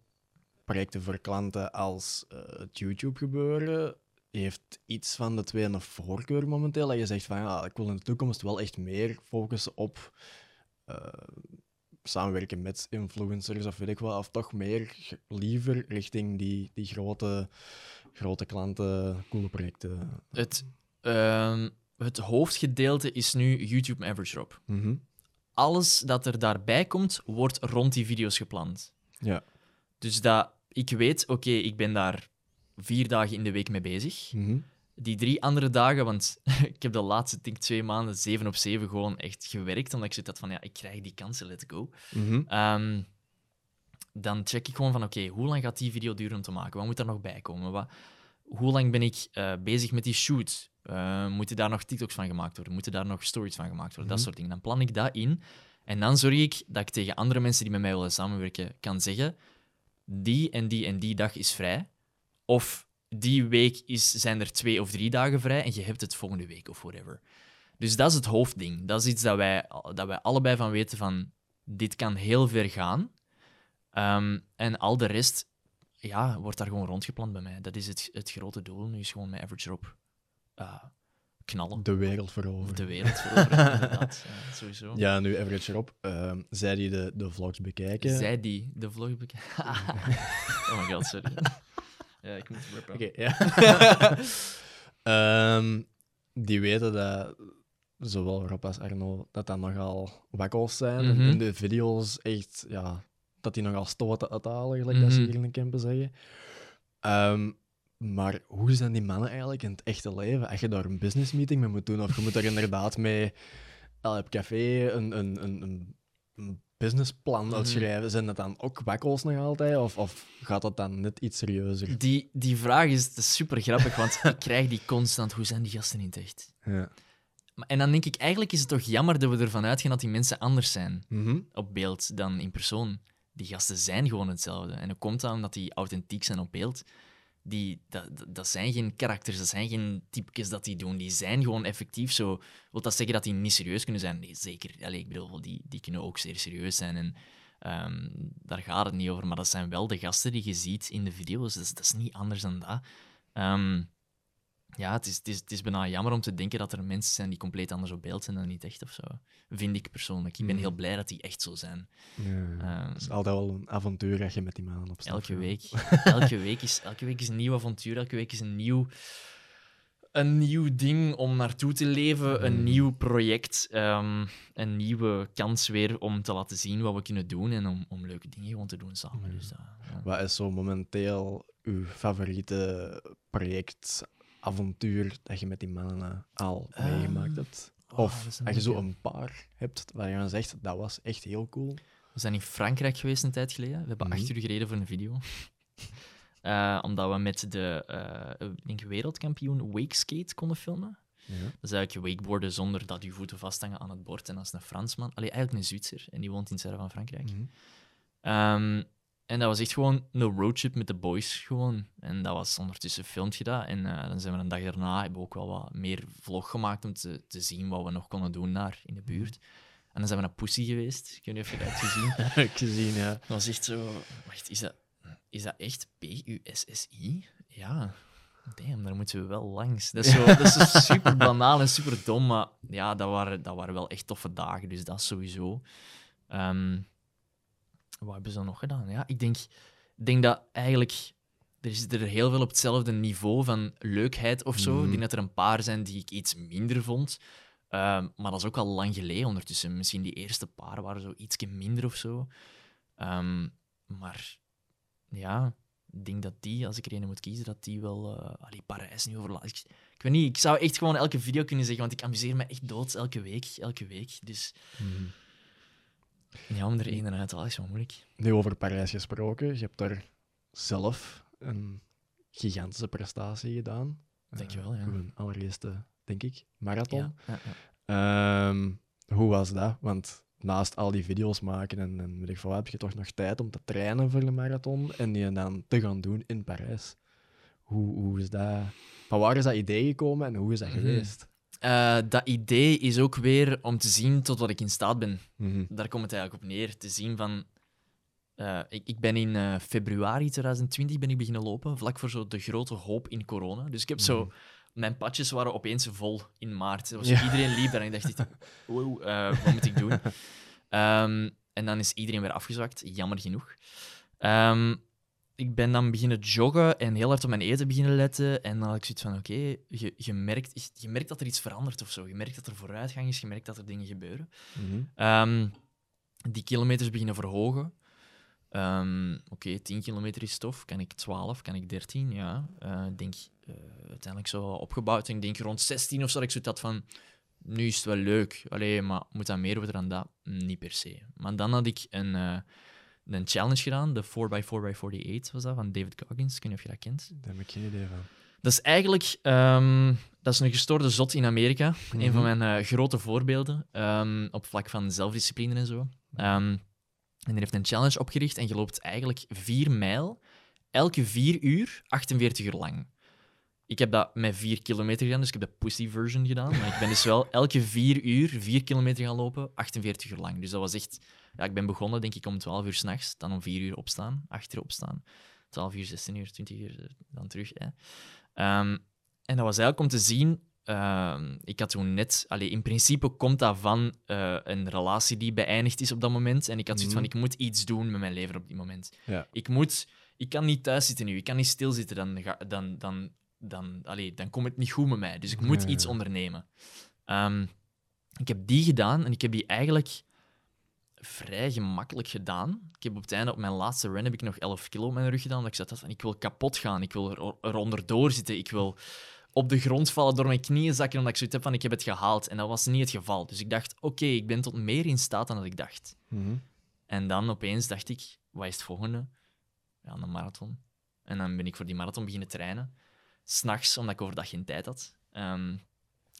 projecten voor klanten als eh, het YouTube gebeuren, heeft iets van de twee een voorkeur momenteel. Dat je zegt van ja, ik wil in de toekomst wel echt meer focussen op eh, samenwerken met influencers of weet ik wel, of toch meer liever richting die, die grote, grote klanten, coole projecten. Het, ehm, het hoofdgedeelte is nu YouTube Average Drop. Mhm. Alles dat er daarbij komt, wordt rond die video's gepland. Ja. Dus dat ik weet, oké, ik ben daar vier dagen in de week mee bezig. Mhm. Die drie andere dagen, want [LAUGHS] ik heb de laatste denk, twee maanden zeven op zeven gewoon echt gewerkt, omdat ik zit dat van, ja, ik krijg die kansen, let's go. Ehm, dan check ik gewoon van, oké, hoe lang gaat die video duren om te maken? Wat moet er nog bij komen? Wat, hoe lang ben ik eh, bezig met die shoot? Eh, moeten daar nog TikToks van gemaakt worden? Moeten daar nog stories van gemaakt worden? Dat Mhm. soort dingen. Dan plan ik dat in. En dan zorg ik dat ik tegen andere mensen die met mij willen samenwerken kan zeggen: die en die en die dag is vrij. Of die week is, zijn er twee of drie dagen vrij en je hebt het volgende week of whatever. Dus dat is het hoofdding. Dat is iets dat wij, dat wij allebei van weten van dit kan heel ver gaan. Ehm, en al de rest ja, wordt daar gewoon rondgepland bij mij. Dat is het, het grote doel. Nu is gewoon mijn average drop eh, knallen. De wereld veroveren. De wereld veroveren, [LAUGHS] inderdaad. Ja, sowieso. Ja, nu Average Rob, ehm zij die de, de vlogs bekijken. Zij die de vlog bekijken. [LAUGHS] oh my god, sorry. ja, ik moet rappen. Oké, ja. [LAUGHS] Ehm, die weten dat zowel Rob als Arno dat dat nogal wakkels zijn. In de video's echt, ja, dat die nogal stoten uithalen, gelijk dat ze Mhm. hier in de campen zeggen. Ehm, maar hoe zijn die mannen eigenlijk in het echte leven? Als je daar een business meeting mee moet doen, of je moet daar inderdaad mee al op café een, een, een, een, businessplan Mhm. uitschrijven, zijn dat dan ook wakkels nog altijd? Of, of gaat dat dan net iets serieuzer? Die, die vraag is, super grappig, want ik krijg die constant. Hoe zijn die gasten in het echt? Ja. En dan denk ik, eigenlijk is het toch jammer dat we ervan uitgaan dat die mensen anders zijn Mhm. op beeld dan in persoon. Die gasten zijn gewoon hetzelfde. En hoe komt dat? Omdat die authentiek zijn op beeld. Die, dat, dat- dat zijn geen karakters, dat zijn geen typjes dat die doen. Die zijn gewoon effectief zo. Wil dat zeggen dat die niet serieus kunnen zijn? Nee, zeker. Allee, ik bedoel, die, die kunnen ook zeer serieus zijn. En ehm, daar gaat het niet over. Maar dat zijn wel de gasten die je ziet in de video's. Dat is, dat is niet anders dan dat. Ehm, ja, het is, het, is, het is bijna jammer om te denken dat er mensen zijn die compleet anders op beeld zijn dan niet echt of zo. Vind ik persoonlijk. Ik ben Mhm. heel blij dat die echt zo zijn. Ja. Ehm, Het is altijd wel een avontuur als je met die mannen op elke week. [LAUGHS] elke, week is, elke week is een nieuw avontuur. Elke week is een nieuw, een nieuw ding om naartoe te leven. Een Mhm. nieuw project. ehm, een nieuwe kans weer om te laten zien wat we kunnen doen. En om, om leuke dingen gewoon te doen samen. Dus, dat. Wat is zo momenteel uw favoriete project, avontuur dat je met die mannen eh, al Ehm, meegemaakt hebt? oh, of dat als je zo een paar hebt waar je dan zegt, dat was echt heel cool. We zijn in Frankrijk geweest een tijd geleden. We hebben Mhm. acht uur gereden voor een video. [LAUGHS] Eh, omdat we met de ik denk wereldkampioen wakeskate konden filmen. Ja. Dat is eigenlijk wakeboarden zonder dat je voeten vasthangen aan het bord. En dat is een Fransman. Allee, eigenlijk een Zwitser. En die woont in het zuiden van Frankrijk. Mhm. Ehm, en dat was echt gewoon een roadtrip met de boys. Gewoon. En dat was ondertussen filmt je dat. En eh, dan zijn we een dag daarna hebben we ook wel wat meer vlog gemaakt om te, te zien wat we nog konden doen daar in de buurt. En dan zijn we naar Pussy geweest. Ik weet niet of je dat hebt gezien. [LAUGHS] Heb ik gezien, ja. Dat was echt zo... Wacht, is dat, is dat echt P-U-S-S-I? Ja. Damn, daar moeten we wel langs. Dat is, zo, dat is zo [LAUGHS] super banaal en super dom, maar ja, dat waren, dat waren wel echt toffe dagen, dus dat sowieso. Ehm, wat hebben ze dan nog gedaan? Ja, ik denk, denk dat eigenlijk... Er zit er heel veel op hetzelfde niveau van leukheid of zo. Mhm. Ik denk dat er een paar zijn die ik iets minder vond. Ehm, maar dat is ook al lang geleden ondertussen. Misschien die eerste paar waren zo ietsje minder of zo. Ehm, maar ja, ik denk dat die, als ik er een moet kiezen, dat die wel... eh allee, Parijs nu overlaat. Ik, ik weet niet, ik zou echt gewoon elke video kunnen zeggen, want ik amuseer me echt dood elke week. Elke week. Dus Mhm. Ja, om er één uit te halen is wel moeilijk. Nu over Parijs gesproken, je hebt daar zelf een gigantische prestatie gedaan. Dankjewel, Eh, ja. Uw allereerste, denk ik, marathon. Ja, ja. Ehm, hoe was dat? Want naast al die video's maken en, en weet ik veel heb je toch nog tijd om te trainen voor de marathon en die dan te gaan doen in Parijs. Hoe, hoe is dat? Van waar is dat idee gekomen en hoe is dat Mhm. geweest? Eh, dat idee is ook weer om te zien tot wat ik in staat ben. Mhm. Daar komt het eigenlijk op neer. Te zien van... eh, ik, ik ben in eh, februari 2020 ben ik beginnen lopen, vlak voor zo de grote hoop in corona. Dus ik heb zo... Mhm. Mijn padjes waren opeens vol in maart. Was Ja. Iedereen liep daar en ik dacht, [LAUGHS] wow, eh, wat moet ik doen? [LAUGHS] Ehm, en dan is iedereen weer afgezwakt, jammer genoeg. Ehm, ik ben dan beginnen joggen en heel hard op mijn eten beginnen letten. En dan had ik zoiets van, oké, je, je, merkt, je merkt dat er iets verandert of zo. Je merkt dat er vooruitgang is, je merkt dat er dingen gebeuren. Mhm. Ehm, die kilometers beginnen verhogen. Ehm, Oké, 10 kilometer is tof. Kan ik 12? Kan ik 13? Ja. Eh, Ik denk eh, uiteindelijk zo opgebouwd. En ik denk rond 16 of zo dat ik zoiets had van... Nu is het wel leuk. Allee, maar moet dat meer worden dan dat? Niet per se. Maar dan had ik een, eh, een challenge gedaan. De 4x4x48 was dat, van David Goggins. Ik weet niet of je dat kent. Daar heb ik geen idee van. Dat is eigenlijk ehm, dat is een gestoorde zot in Amerika. Een van Mhm. mijn eh, grote voorbeelden ehm, op vlak van zelfdiscipline en zo. Ehm, en die heeft een challenge opgericht en je loopt eigenlijk vier mijl, elke vier uur, 48 uur lang. Ik heb dat met vier kilometer gedaan, dus ik heb de pussy version gedaan. Maar ik ben dus wel elke vier uur vier kilometer gaan lopen, 48 uur lang. Dus dat was echt... Ja, ik ben begonnen, denk ik, om 12 uur s'nachts, dan om 4 uur opstaan, 8 uur opstaan. 12 uur, 16 uur, 20 uur, eh, dan terug. Hè. Ehm, en dat was eigenlijk om te zien. ehm, ik had toen net. Allee, in principe komt dat van eh, een relatie die beëindigd is op dat moment. En ik had zoiets van: ik moet iets doen met mijn leven op die moment. Ja. Ik, moet, ik kan niet thuis zitten nu. Ik kan niet stilzitten. Dan, dan, dan, dan, allee, dan komt het niet goed met mij. Dus ik moet Ja, iets ondernemen. Ehm, ik heb die gedaan en ik heb die eigenlijk vrij gemakkelijk gedaan. Ik heb op het einde, op mijn laatste run, heb ik nog 11 kilo op mijn rug gedaan. Omdat ik zat van, ik wil kapot gaan. Ik wil er, eronder doorzitten. Ik wil op de grond vallen, door mijn knieën zakken, omdat ik zoiets heb van, ik heb het gehaald. En dat was niet het geval. Dus ik dacht, oké, ik ben tot meer in staat dan dat ik dacht. Mhm. En dan opeens dacht ik, wat is het volgende? Ja, een marathon. En dan ben ik voor die marathon beginnen trainen. S'nachts, omdat ik overdag geen tijd had. Ehm,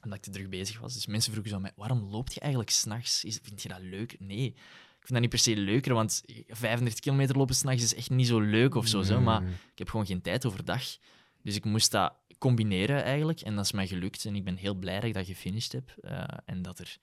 omdat ik te druk bezig was. Dus mensen vroegen zo aan mij, waarom loop je eigenlijk s'nachts? Vind je dat leuk? Nee, ik vind dat niet per se leuker, want 35 kilometer lopen s'nachts is echt niet zo leuk of zo. zo. Nee. Maar ik heb gewoon geen tijd overdag. Dus ik moest dat combineren eigenlijk. En dat is mij gelukt. En ik ben heel blij dat ik dat gefinished heb. eh, en dat, er,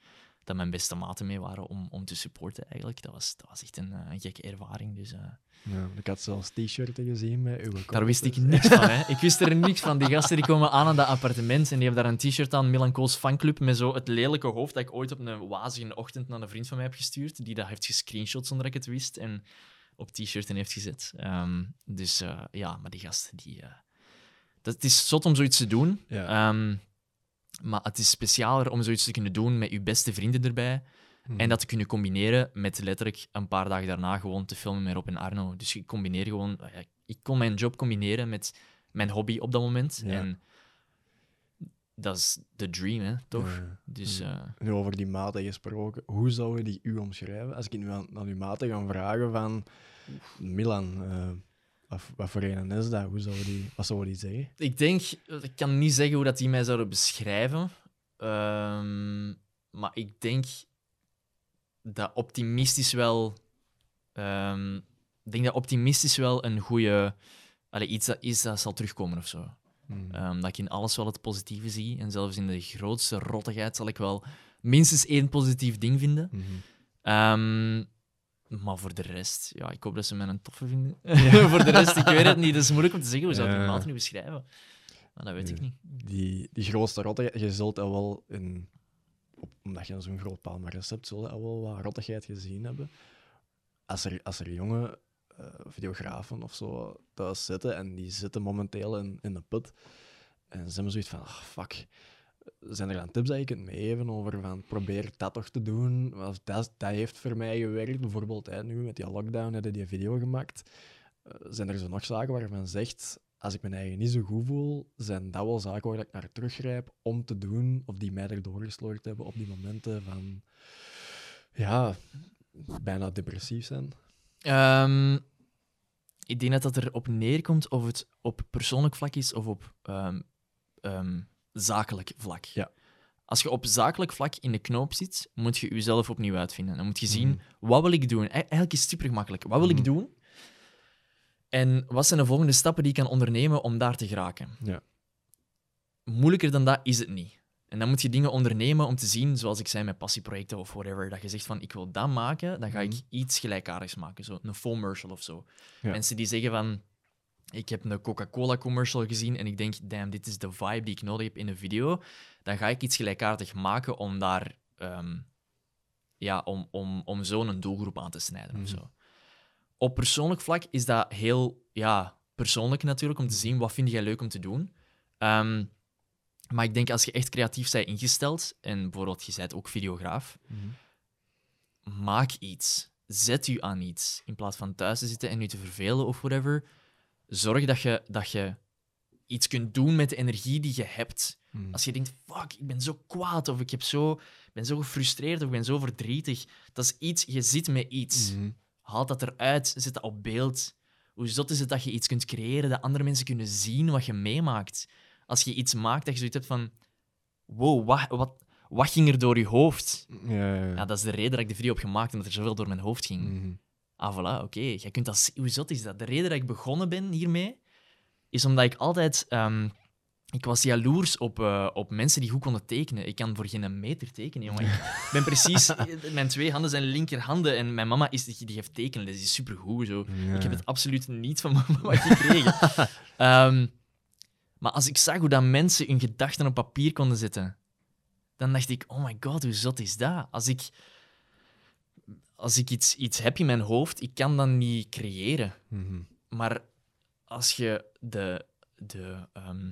dat mijn beste maten mee waren om, om te supporten eigenlijk. Dat was, dat was echt een, eh, een gekke ervaring. Dus eh, Ja, ik had zelfs t-shirten gezien met uw daar wist ik niks van. Hè. [LAUGHS] Ik wist er niks van. Die gasten die komen aan aan dat appartement en die hebben daar een t-shirt aan, Milan Kools fanclub, met zo het lelijke hoofd dat ik ooit op een wazige ochtend naar een vriend van mij heb gestuurd. Die dat heeft gescreenshot zonder dat ik het wist en op t-shirten heeft gezet. Ehm, dus eh, ja, maar die gasten, die... dat, het is zot om zoiets te doen. Ja. Ehm, maar het is specialer om zoiets te kunnen doen met je beste vrienden erbij. Mhm. En dat te kunnen combineren met letterlijk een paar dagen daarna gewoon te filmen met Rob en Arno. Dus ik combineer gewoon... ja, Ik kon mijn job combineren met mijn hobby op dat moment. Ja. En dat is de dream, hè, toch? Ja. Dus Ja. eh, Nu over die maten gesproken, hoe zou je die u omschrijven? Als ik nu aan, aan uw maten ga vragen van Milan, eh, wat, wat voor een is dat? Hoe zou die, wat zou die zeggen? ik denk... Ik kan niet zeggen hoe dat die mij zouden beschrijven. Ehm, maar ik denk dat optimistisch wel... ehm, ik denk dat optimistisch wel een goede... Allee, iets dat, iets dat zal terugkomen of zo. Hmm. Ehm, dat ik in alles wel het positieve zie. En zelfs in de grootste rottigheid zal ik wel minstens één positief ding vinden. Ehm, maar voor de rest, ja, ik hoop dat ze mij een toffe vinden. [LAUGHS] [LAUGHS] voor de rest, ik weet het niet. Dat is moeilijk om te zeggen. Hoe zou ik die maat nu beschrijven? Maar dat weet ik niet. Die, die grootste rottigheid, je zult dat wel in, omdat je zo'n groot palmarès hebt, zul je al wel wat rottigheid gezien hebben. Als er, als er jonge eh, videografen of zo thuis zitten en die zitten momenteel in, in de put en ze hebben zoiets van, ah, fuck. Zijn er dan tips dat je kunt meegeven over van probeer dat toch te doen? Want dat, dat heeft voor mij gewerkt. Bijvoorbeeld hè, nu met die lockdown hebben die video gemaakt. Eh, zijn er zo nog zaken waarvan zegt, als ik mijn eigen niet zo goed voel, zijn dat wel zaken waar ik naar teruggrijp om te doen, of die mij erdoor gesloord hebben op die momenten van, ja, bijna depressief zijn. Ehm, ik denk dat dat erop neerkomt of het op persoonlijk vlak is of op ehm, ehm, zakelijk vlak. Ja. Als je op zakelijk vlak in de knoop zit, moet je jezelf opnieuw uitvinden. Dan moet je zien, Mhm. wat wil ik doen? E- Eigenlijk is het super gemakkelijk. Wat wil ik Mhm. doen? En wat zijn de volgende stappen die ik kan ondernemen om daar te geraken? Ja. Moeilijker dan dat is het niet. En dan moet je dingen ondernemen om te zien, zoals ik zei met passieprojecten of whatever, dat je zegt van ik wil dat maken, dan ga ik Mhm. iets gelijkaardigs maken, zo een commercial of zo. Ja. Mensen die zeggen van ik heb een Coca-Cola commercial gezien en ik denk, damn, dit is de vibe die ik nodig heb in een video, dan ga ik iets gelijkaardig maken om daar ehm, ja, om, om, om zo'n doelgroep aan te snijden of Mhm. zo. Op persoonlijk vlak is dat heel ja, persoonlijk natuurlijk, om te zien wat vind jij leuk om te doen. Ehm, maar ik denk als je echt creatief bent ingesteld, en bijvoorbeeld je bent ook videograaf, maak iets. Zet u aan iets. In plaats van thuis te zitten en je te vervelen of whatever. Zorg dat je, dat je iets kunt doen met de energie die je hebt. Mhm. Als je denkt, fuck, ik ben zo kwaad, of ik heb zo, ben zo gefrustreerd, of ik ben zo verdrietig. Dat is iets, je zit met iets. Mhm. Haal dat eruit, zet dat op beeld. Hoe zot is het dat je iets kunt creëren, dat andere mensen kunnen zien wat je meemaakt. Als je iets maakt dat je zoiets hebt van, wow, wat, wat, wat ging er door je hoofd? Ja, ja, ja. Ja, dat is de reden dat ik de video heb gemaakt, omdat er zoveel door mijn hoofd ging. Mhm. Ah, voilà, oké. Jij kunt dat. Hoe zot is dat? De reden dat ik begonnen ben hiermee, is omdat ik altijd... ehm, ik was jaloers op, eh, op mensen die goed konden tekenen. Ik kan voor geen meter tekenen, jongen. Ik [LAUGHS] ben precies... Mijn twee handen zijn linkerhanden en mijn mama is, die die heeft tekenen. Dat is supergoed, zo. Ja. Ik heb het absoluut niet van mijn mama gekregen. [LAUGHS] Ehm, maar als ik zag hoe dat mensen hun gedachten op papier konden zetten, dan dacht ik, oh my god, hoe zot is dat? Als ik, als ik iets, iets heb in mijn hoofd, ik kan dat niet creëren. Mhm. Maar als je de, de, ehm,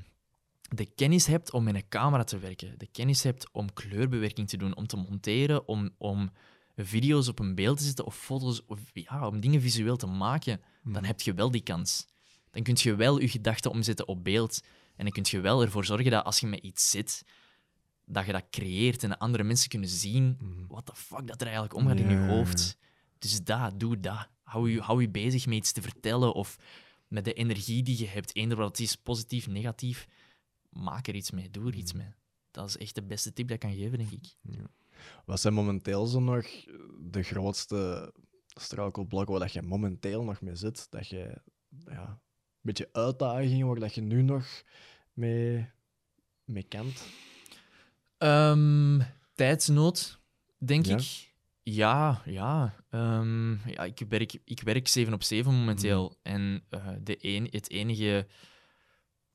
de kennis hebt om met een camera te werken, de kennis hebt om kleurbewerking te doen, om te monteren, om, om video's op een beeld te zetten of foto's, of ja, om dingen visueel te maken, dan heb je wel die kans. Dan kun je wel je gedachten omzetten op beeld. En dan kun je wel ervoor zorgen dat als je met iets zit, dat je dat creëert en dat andere mensen kunnen zien Mhm. wat de fuck dat er eigenlijk omgaat in Ja, je ja, ja. hoofd. Dus dat, doe dat. Hou je, hou je bezig met iets te vertellen of met de energie die je hebt. Eender wat het is, positief, negatief. Maak er iets mee, doe er iets Mhm. mee. Dat is echt de beste tip dat ik kan geven, denk ik. Wat zijn momenteel zo nog de grootste struikelblokken waar dat je momenteel nog mee zit? Dat je ja, een beetje uitdagingen waar dat je nu nog mee, mee kent? Ehm, tijdsnood, denk Ja? ik. Ja, ja. Ehm, ja ik, werk, ik werk 7 op 7 momenteel. En eh, de een, het enige,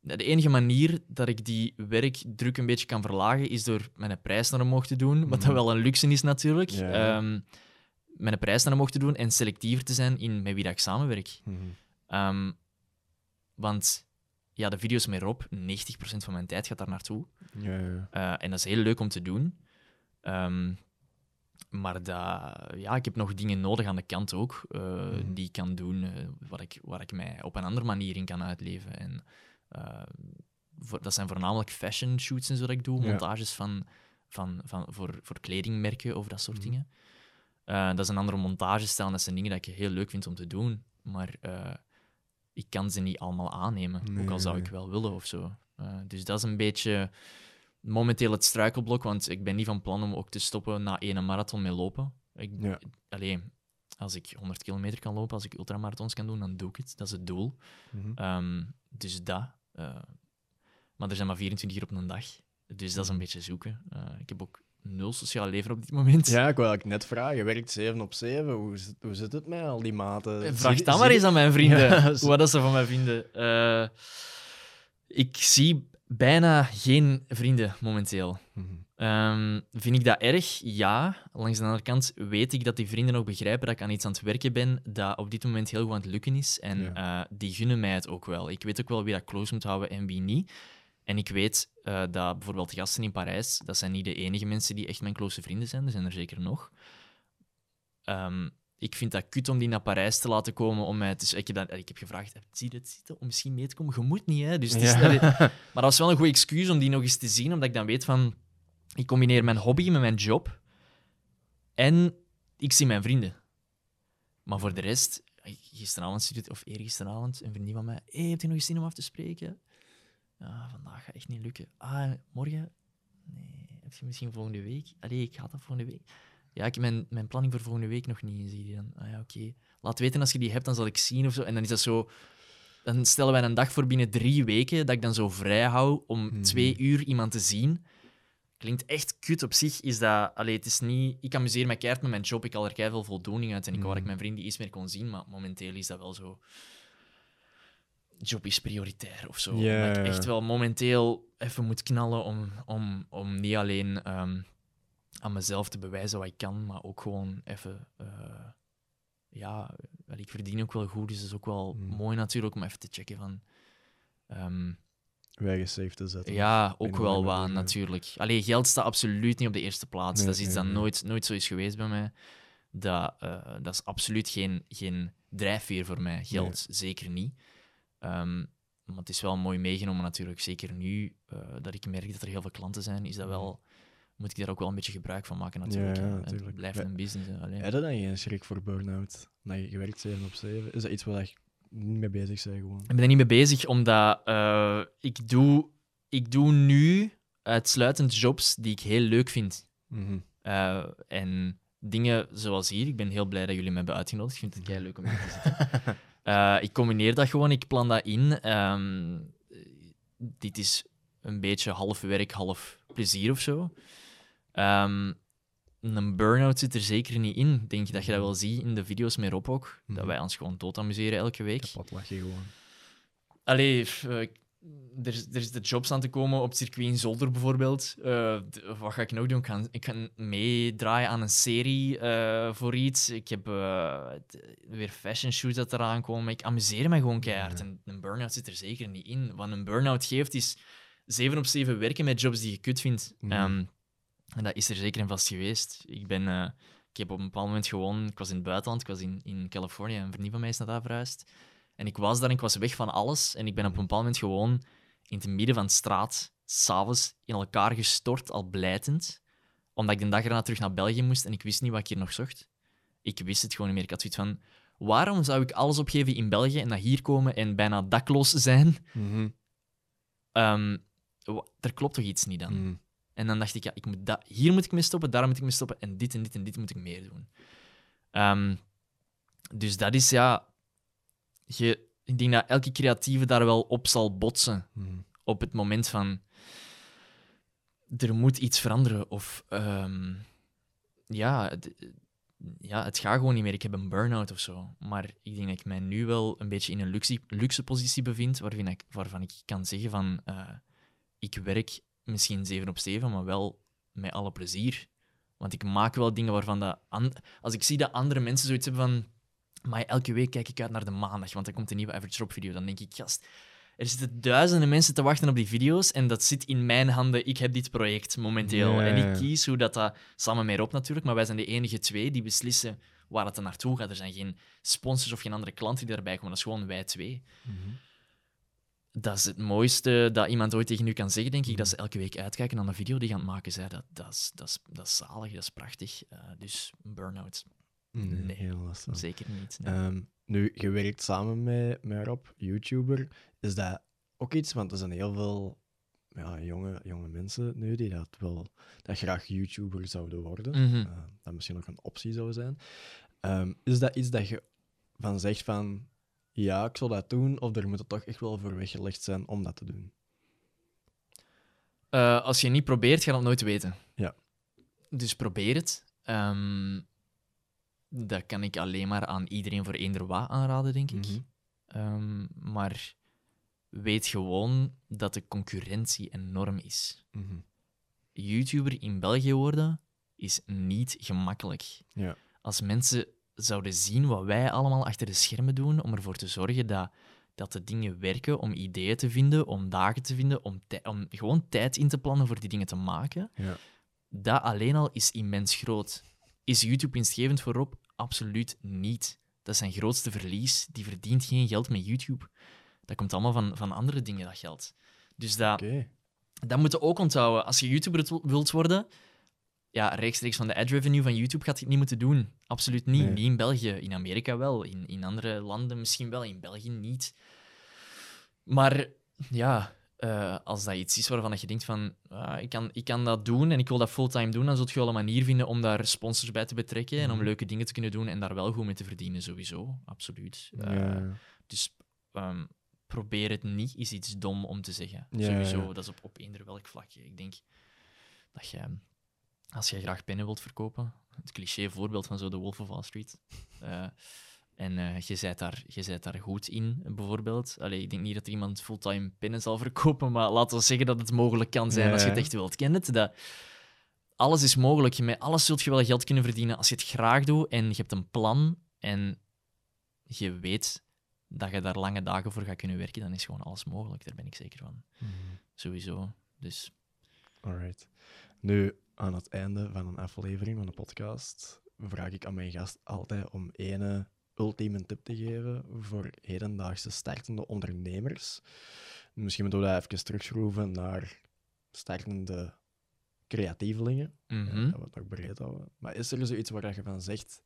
de enige manier dat ik die werkdruk een beetje kan verlagen, is door mijn prijs naar omhoog te doen. Wat dat Mhm. wel een luxe is, natuurlijk. Ja. Ehm, mijn prijs naar omhoog te doen en selectiever te zijn in met wie dat ik samenwerk. Mhm. Want ja, de video's met Rob, 90% van mijn tijd gaat daar naartoe. Ja, ja. Eh, en dat is heel leuk om te doen. Ehm, maar dat, ja, ik heb nog dingen nodig aan de kant ook, eh, Mhm. die ik kan doen, eh, waar, ik, waar ik mij op een andere manier in kan uitleven. En, voor, dat zijn voornamelijk fashion shoots en zo dat ik doe, Ja. montages van, van, van, voor, voor kledingmerken of dat soort Mhm. dingen. Dat is een andere montagestijl, dat zijn dingen dat ik heel leuk vind om te doen. Maar ik kan ze niet allemaal aannemen, ook al zou ik wel willen of zo. Eh, dus dat is een beetje momenteel het struikelblok, want ik ben niet van plan om ook te stoppen na één marathon met lopen. Ik, Ja. Alleen, als ik 100 kilometer kan lopen, als ik ultramarathons kan doen, dan doe ik het. Dat is het doel. Mhm. Ehm, dus dat. eh, maar er zijn maar 24 uur op een dag. Dus dat is een beetje zoeken. Eh, ik heb ook nul sociaal leven op dit moment. Ja, ik wil eigenlijk net vragen. Je werkt 7 op 7. Hoe, zit- hoe zit het met al die maten? Eh, Vraag dat zie- maar eens aan mijn vrienden. Ja, [LAUGHS] Wat dat ze van mij vinden. Eh, ik zie bijna geen vrienden momenteel. Mhm. Ehm, vind ik dat erg? Ja. Langs de andere kant weet ik dat die vrienden ook begrijpen dat ik aan iets aan het werken ben dat op dit moment heel goed aan het lukken is. En eh, die gunnen mij het ook wel. Ik weet ook wel wie dat close moet houden en wie niet. En ik weet eh, dat bijvoorbeeld de gasten in Parijs, dat zijn niet de enige mensen die echt mijn close vrienden zijn. Er zijn er zeker nog. Ehm, ik vind dat kut om die naar Parijs te laten komen om mij te... Ik heb, dat, ik heb gevraagd, zie je dit zitten om misschien mee te komen? Je moet niet, hè. Dus het is, Ja. [LAUGHS] maar dat was wel een goed excuus om die nog eens te zien, omdat ik dan weet van... Ik combineer mijn hobby met mijn job en ik zie mijn vrienden. Maar voor de rest, gisteravond, of eergisteravond, een vriendin van mij, hey, heb je nog eens zin om af te spreken? Ja, vandaag gaat echt niet lukken. Ah, morgen? Nee, heb je misschien volgende week? Allee, ik ga dat volgende week. Ja, ik heb mijn, mijn planning voor volgende week nog niet. Zie je dan? Ah ja, oké. Laat weten als je die hebt, dan zal ik zien of zo. En dan is dat zo... Dan stellen wij een dag voor binnen drie weken dat ik dan zo vrij hou om Mhm. twee uur iemand te zien. klinkt echt kut op zich, is dat... Allee, het is niet... Ik amuseer me keihard met mijn job, ik haal er keihard veel voldoening uit en ik wou dat ik Mhm. mijn vrienden iets meer kon zien, maar momenteel is dat wel zo... Job is prioritair of zo. Dat ik echt wel momenteel even moet knallen om, om, om niet alleen ehm, aan mezelf te bewijzen wat ik kan, maar ook gewoon even... eh, ja, ik verdien ook wel goed, dus het is ook wel Mhm. mooi natuurlijk om even te checken van... Wij safe te zetten. ja, ook wel doen, natuurlijk. Allee, geld staat absoluut niet op de eerste plaats. Nee, dat is iets nee, dat nee. nooit, nooit zo is geweest bij mij. Dat, eh, dat is absoluut geen, geen drijfveer voor mij. Geld zeker niet. Ehm, maar het is wel mooi meegenomen natuurlijk. Zeker nu eh, dat ik merk dat er heel veel klanten zijn, is dat wel, moet ik daar ook wel een beetje gebruik van maken natuurlijk. Ja, ja, hè. Het natuurlijk. blijft een business. hè. Allee. Heb je dan geen schrik voor burn-out? Dat je gewerkt 7 op 7? Is dat iets waar je niet mee bezig bent gewoon? Ik ben er niet mee bezig, omdat eh, ik, doe, ik doe nu uitsluitend jobs die ik heel leuk vind. Mhm. Eh, en dingen zoals hier, ik ben heel blij dat jullie me hebben uitgenodigd. Ik vind het heel leuk om hier te zitten. [LAUGHS] Eh, ik combineer dat gewoon, ik plan dat in. Ehm, dit is een beetje half werk, half plezier of zo. Ehm, een burn-out zit er zeker niet in. Denk je dat je dat wel ziet in de video's met Rob ook? Dat Mhm. wij ons gewoon dood amuseren elke week. Kapot lach je gewoon. Allee, eh, er, is- er is de jobs aan te komen op het circuit in Zolder bijvoorbeeld. Eh, wat ga ik nog doen? Ik ga, ik ga meedraaien aan een serie eh, voor iets. Ik heb eh, weer fashion shoots dat eraan komen. Ik amuseer me gewoon keihard. Ja. En een burn-out zit er zeker niet in. Wat een burn-out geeft, is 7 op 7 werken met jobs die je kut vindt. Ehm, en dat is er zeker en vast geweest. Ik ben... ik heb op een bepaald moment gewoon... Ik was in het buitenland, ik was in, in Californië. Een vriendin van mij is naar daar verhuisd. En ik was daar en ik was weg van alles. En ik ben op een bepaald moment gewoon in het midden van de straat, s'avonds, in elkaar gestort, al blijtend. Omdat ik de dag erna terug naar België moest en ik wist niet wat ik hier nog zocht. Ik wist het gewoon niet meer. Ik had zoiets van, waarom zou ik alles opgeven in België en naar hier komen en bijna dakloos zijn? Mhm. Ehm, er klopt toch iets niet dan? Mhm. En dan dacht ik, ja, ik moet hier moet ik mee stoppen, daar moet ik mee stoppen en dit en dit en dit moet ik meer doen. Ehm, dus dat is ja. Je, ik denk dat elke creatieve daar wel op zal botsen. Mhm. Op het moment van. Er moet iets veranderen. Of. ehm, ja, het, ja, het gaat gewoon niet meer. Ik heb een burn-out of zo. Maar ik denk dat ik mij nu wel een beetje in een luxe, luxe positie bevind. Waarvan ik, waarvan ik kan zeggen van. eh, ik werk misschien 7 op 7, maar wel met alle plezier. Want ik maak wel dingen waarvan dat... Als ik zie dat andere mensen zoiets hebben van... Maar elke week kijk ik uit naar de maandag, want dan komt een nieuwe Average Drop video. Dan denk ik, gast, er zitten duizenden mensen te wachten op die video's en dat zit in mijn handen. Ik heb dit project momenteel. En ik kies hoe dat, dat samen met Rob natuurlijk, maar wij zijn de enige twee die beslissen waar het er naartoe gaat. Er zijn geen sponsors of geen andere klanten die daarbij komen. Dat is gewoon wij twee. Mhm. Dat is het mooiste dat iemand ooit tegen u kan zeggen, denk ik. Dat ze elke week uitkijken naar een video die gaan maken zijn. Dat, dat, is, dat, is, dat is zalig, dat is prachtig. Eh, dus burn-out, Nee, Nee. heel lastig. zeker niet. nee. Ehm, nu, je werkt samen met, met Rob, YouTuber. Is dat ook iets? Want er zijn heel veel ja, jonge, jonge mensen nu die dat wel dat graag YouTuber zouden worden. Mhm. Eh, dat misschien ook een optie zou zijn. Ehm, is dat iets dat je van zegt van ja, ik zal dat doen, of er moet het toch echt wel voor weggelegd zijn om dat te doen? Eh, als je niet probeert, ga je het nooit weten. Ja. Dus probeer het. Ehm, dat kan ik alleen maar aan iedereen voor eender wat aanraden, denk ik. Mhm. Ehm, maar weet gewoon dat de concurrentie enorm is. Mhm. YouTuber in België worden is niet gemakkelijk. Ja. Als mensen zouden zien wat wij allemaal achter de schermen doen om ervoor te zorgen dat, dat de dingen werken, om ideeën te vinden, om dagen te vinden, om, om gewoon tijd in te plannen voor die dingen te maken, Ja. dat alleen al is immens groot. Is YouTube winstgevend voor Rob? Absoluut niet. Dat is zijn grootste verlies. Die verdient geen geld met YouTube. Dat komt allemaal van, van andere dingen, dat geld. Dus dat, dat moet je ook onthouden. Als je YouTuber wil- wilt worden, ja, rechtstreeks van de ad revenue van YouTube gaat het niet moeten doen. Absoluut niet. Nee. Niet in België. In Amerika wel. In, in andere landen misschien wel. In België niet. Maar ja, eh, als dat iets is waarvan dat je denkt van ah, ik, kan, ik kan dat doen en ik wil dat fulltime doen, dan zult je wel een manier vinden om daar sponsors bij te betrekken en om Mhm. leuke dingen te kunnen doen en daar wel goed mee te verdienen, sowieso. Absoluut. Eh, Ja. dus ehm, probeer het niet, is iets dom om te zeggen. Ja, Sowieso, ja. dat is op, op eender welk vlak. Ik denk, dat je, als je graag pennen wilt verkopen, het cliché voorbeeld van zo de Wolf of Wall Street, eh, en uh, je, bent daar, je bent daar goed in, bijvoorbeeld. Allee, ik denk niet dat er iemand fulltime pennen zal [LAUGHS] verkopen, maar laten we zeggen dat het mogelijk kan zijn als je het echt wilt. Ken het? Dat alles is mogelijk. Met alles zult je wel geld kunnen verdienen als je het graag doet en je hebt een plan en je weet dat je daar lange dagen voor gaat kunnen werken, dan is gewoon alles mogelijk. Daar ben ik zeker van. Mhm. Sowieso. Dus. Alright. Nu, aan het einde van een aflevering van de podcast, vraag ik aan mijn gast altijd om ene ultieme tip te geven voor hedendaagse startende ondernemers. Misschien moeten we dat even terugschroeven naar startende creatievelingen. Mhm. Dat we het nog breed houden. Maar is er zoiets waar je van zegt,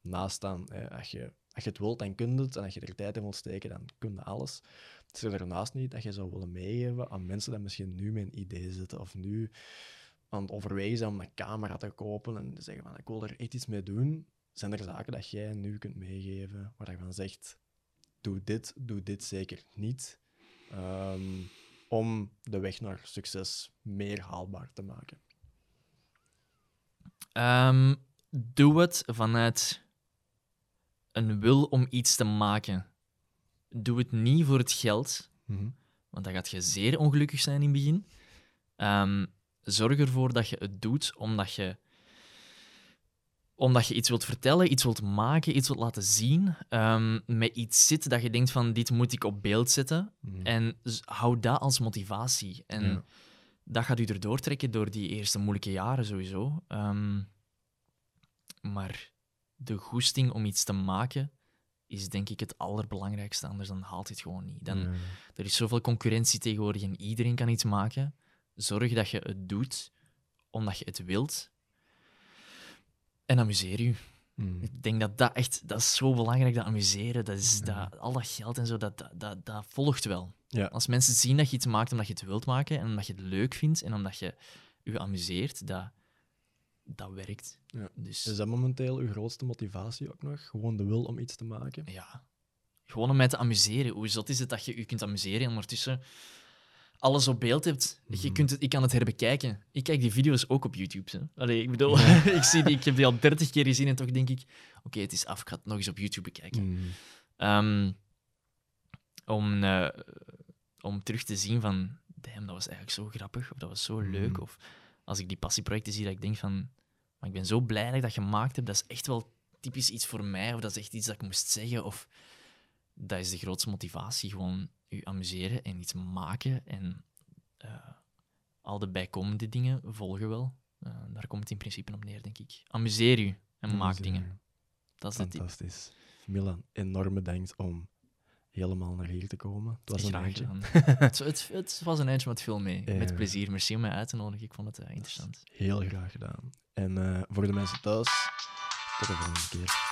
naast dan, hè, als, je, als je het wilt, dan kun je het. En als je er tijd in wilt steken, dan kun je alles. Is er daarnaast niet dat je zou willen meegeven aan mensen die misschien nu met een idee zitten of nu aan het overwegen zijn om een camera te kopen en te zeggen van ik wil er echt iets mee doen. Zijn er zaken dat jij nu kunt meegeven waar je van zegt, doe dit, doe dit zeker niet. Ehm, om de weg naar succes meer haalbaar te maken. Ehm, doe het vanuit een wil om iets te maken. Doe het niet voor het geld, want dan gaat je zeer ongelukkig zijn in het begin. Ehm, zorg ervoor dat je het doet omdat je, omdat je iets wilt vertellen, iets wilt maken, iets wilt laten zien. ehm, met iets zit dat je denkt van dit moet ik op beeld zetten. Mhm. En hou dat als motivatie. En Ja. dat gaat u erdoor trekken door die eerste moeilijke jaren sowieso. Ehm, maar de goesting om iets te maken is denk ik het allerbelangrijkste, anders dan haalt het gewoon niet. Dan, Ja. Er is zoveel concurrentie tegenwoordig en iedereen kan iets maken. Zorg dat je het doet omdat je het wilt. En amuseer je. Mhm. Ik denk dat dat echt dat is zo belangrijk, dat amuseren. Dat is, Ja. dat, al dat geld en zo, dat, dat, dat, dat volgt wel. Ja. Als mensen zien dat je iets maakt omdat je het wilt maken en omdat je het leuk vindt en omdat je je amuseert, dat, dat werkt. Ja. Dus Is dat momenteel uw grootste motivatie ook nog? Gewoon de wil om iets te maken? ja, gewoon om mij te amuseren. Hoe zot is het dat je je kunt amuseren en ondertussen alles op beeld hebt? Je Mhm. kunt het, ik kan het herbekijken. Ik kijk die video's ook op YouTube. Hè. Allee, ik bedoel, [LAUGHS] ik, zie die, ik heb die al dertig keer gezien en toch denk ik, oké, het is af, ik ga het nog eens op YouTube bekijken. Mhm. Ehm, om, eh, om terug te zien van, damn, dat was eigenlijk zo grappig, of dat was zo leuk. Mhm. Of als ik die passieprojecten zie, dat ik denk van, maar ik ben zo blij dat ik dat gemaakt heb, dat is echt wel typisch iets voor mij, of dat is echt iets dat ik moest zeggen, of dat is de grootste motivatie, gewoon je amuseren en iets maken en eh, al de bijkomende dingen volgen wel. Eh, daar komt het in principe op neer, denk ik. Amuseer je en maak dingen. Dat is. Fantastisch. Milan, enorm bedankt om helemaal naar hier te komen. Het was een eindje. [LAUGHS] het, het, het was een eindje met veel mee. Ja. Met plezier. Merci om mij uit te nodigen. Ik vond het eh, interessant. Heel graag gedaan. En voor de mensen thuis, tot de volgende keer.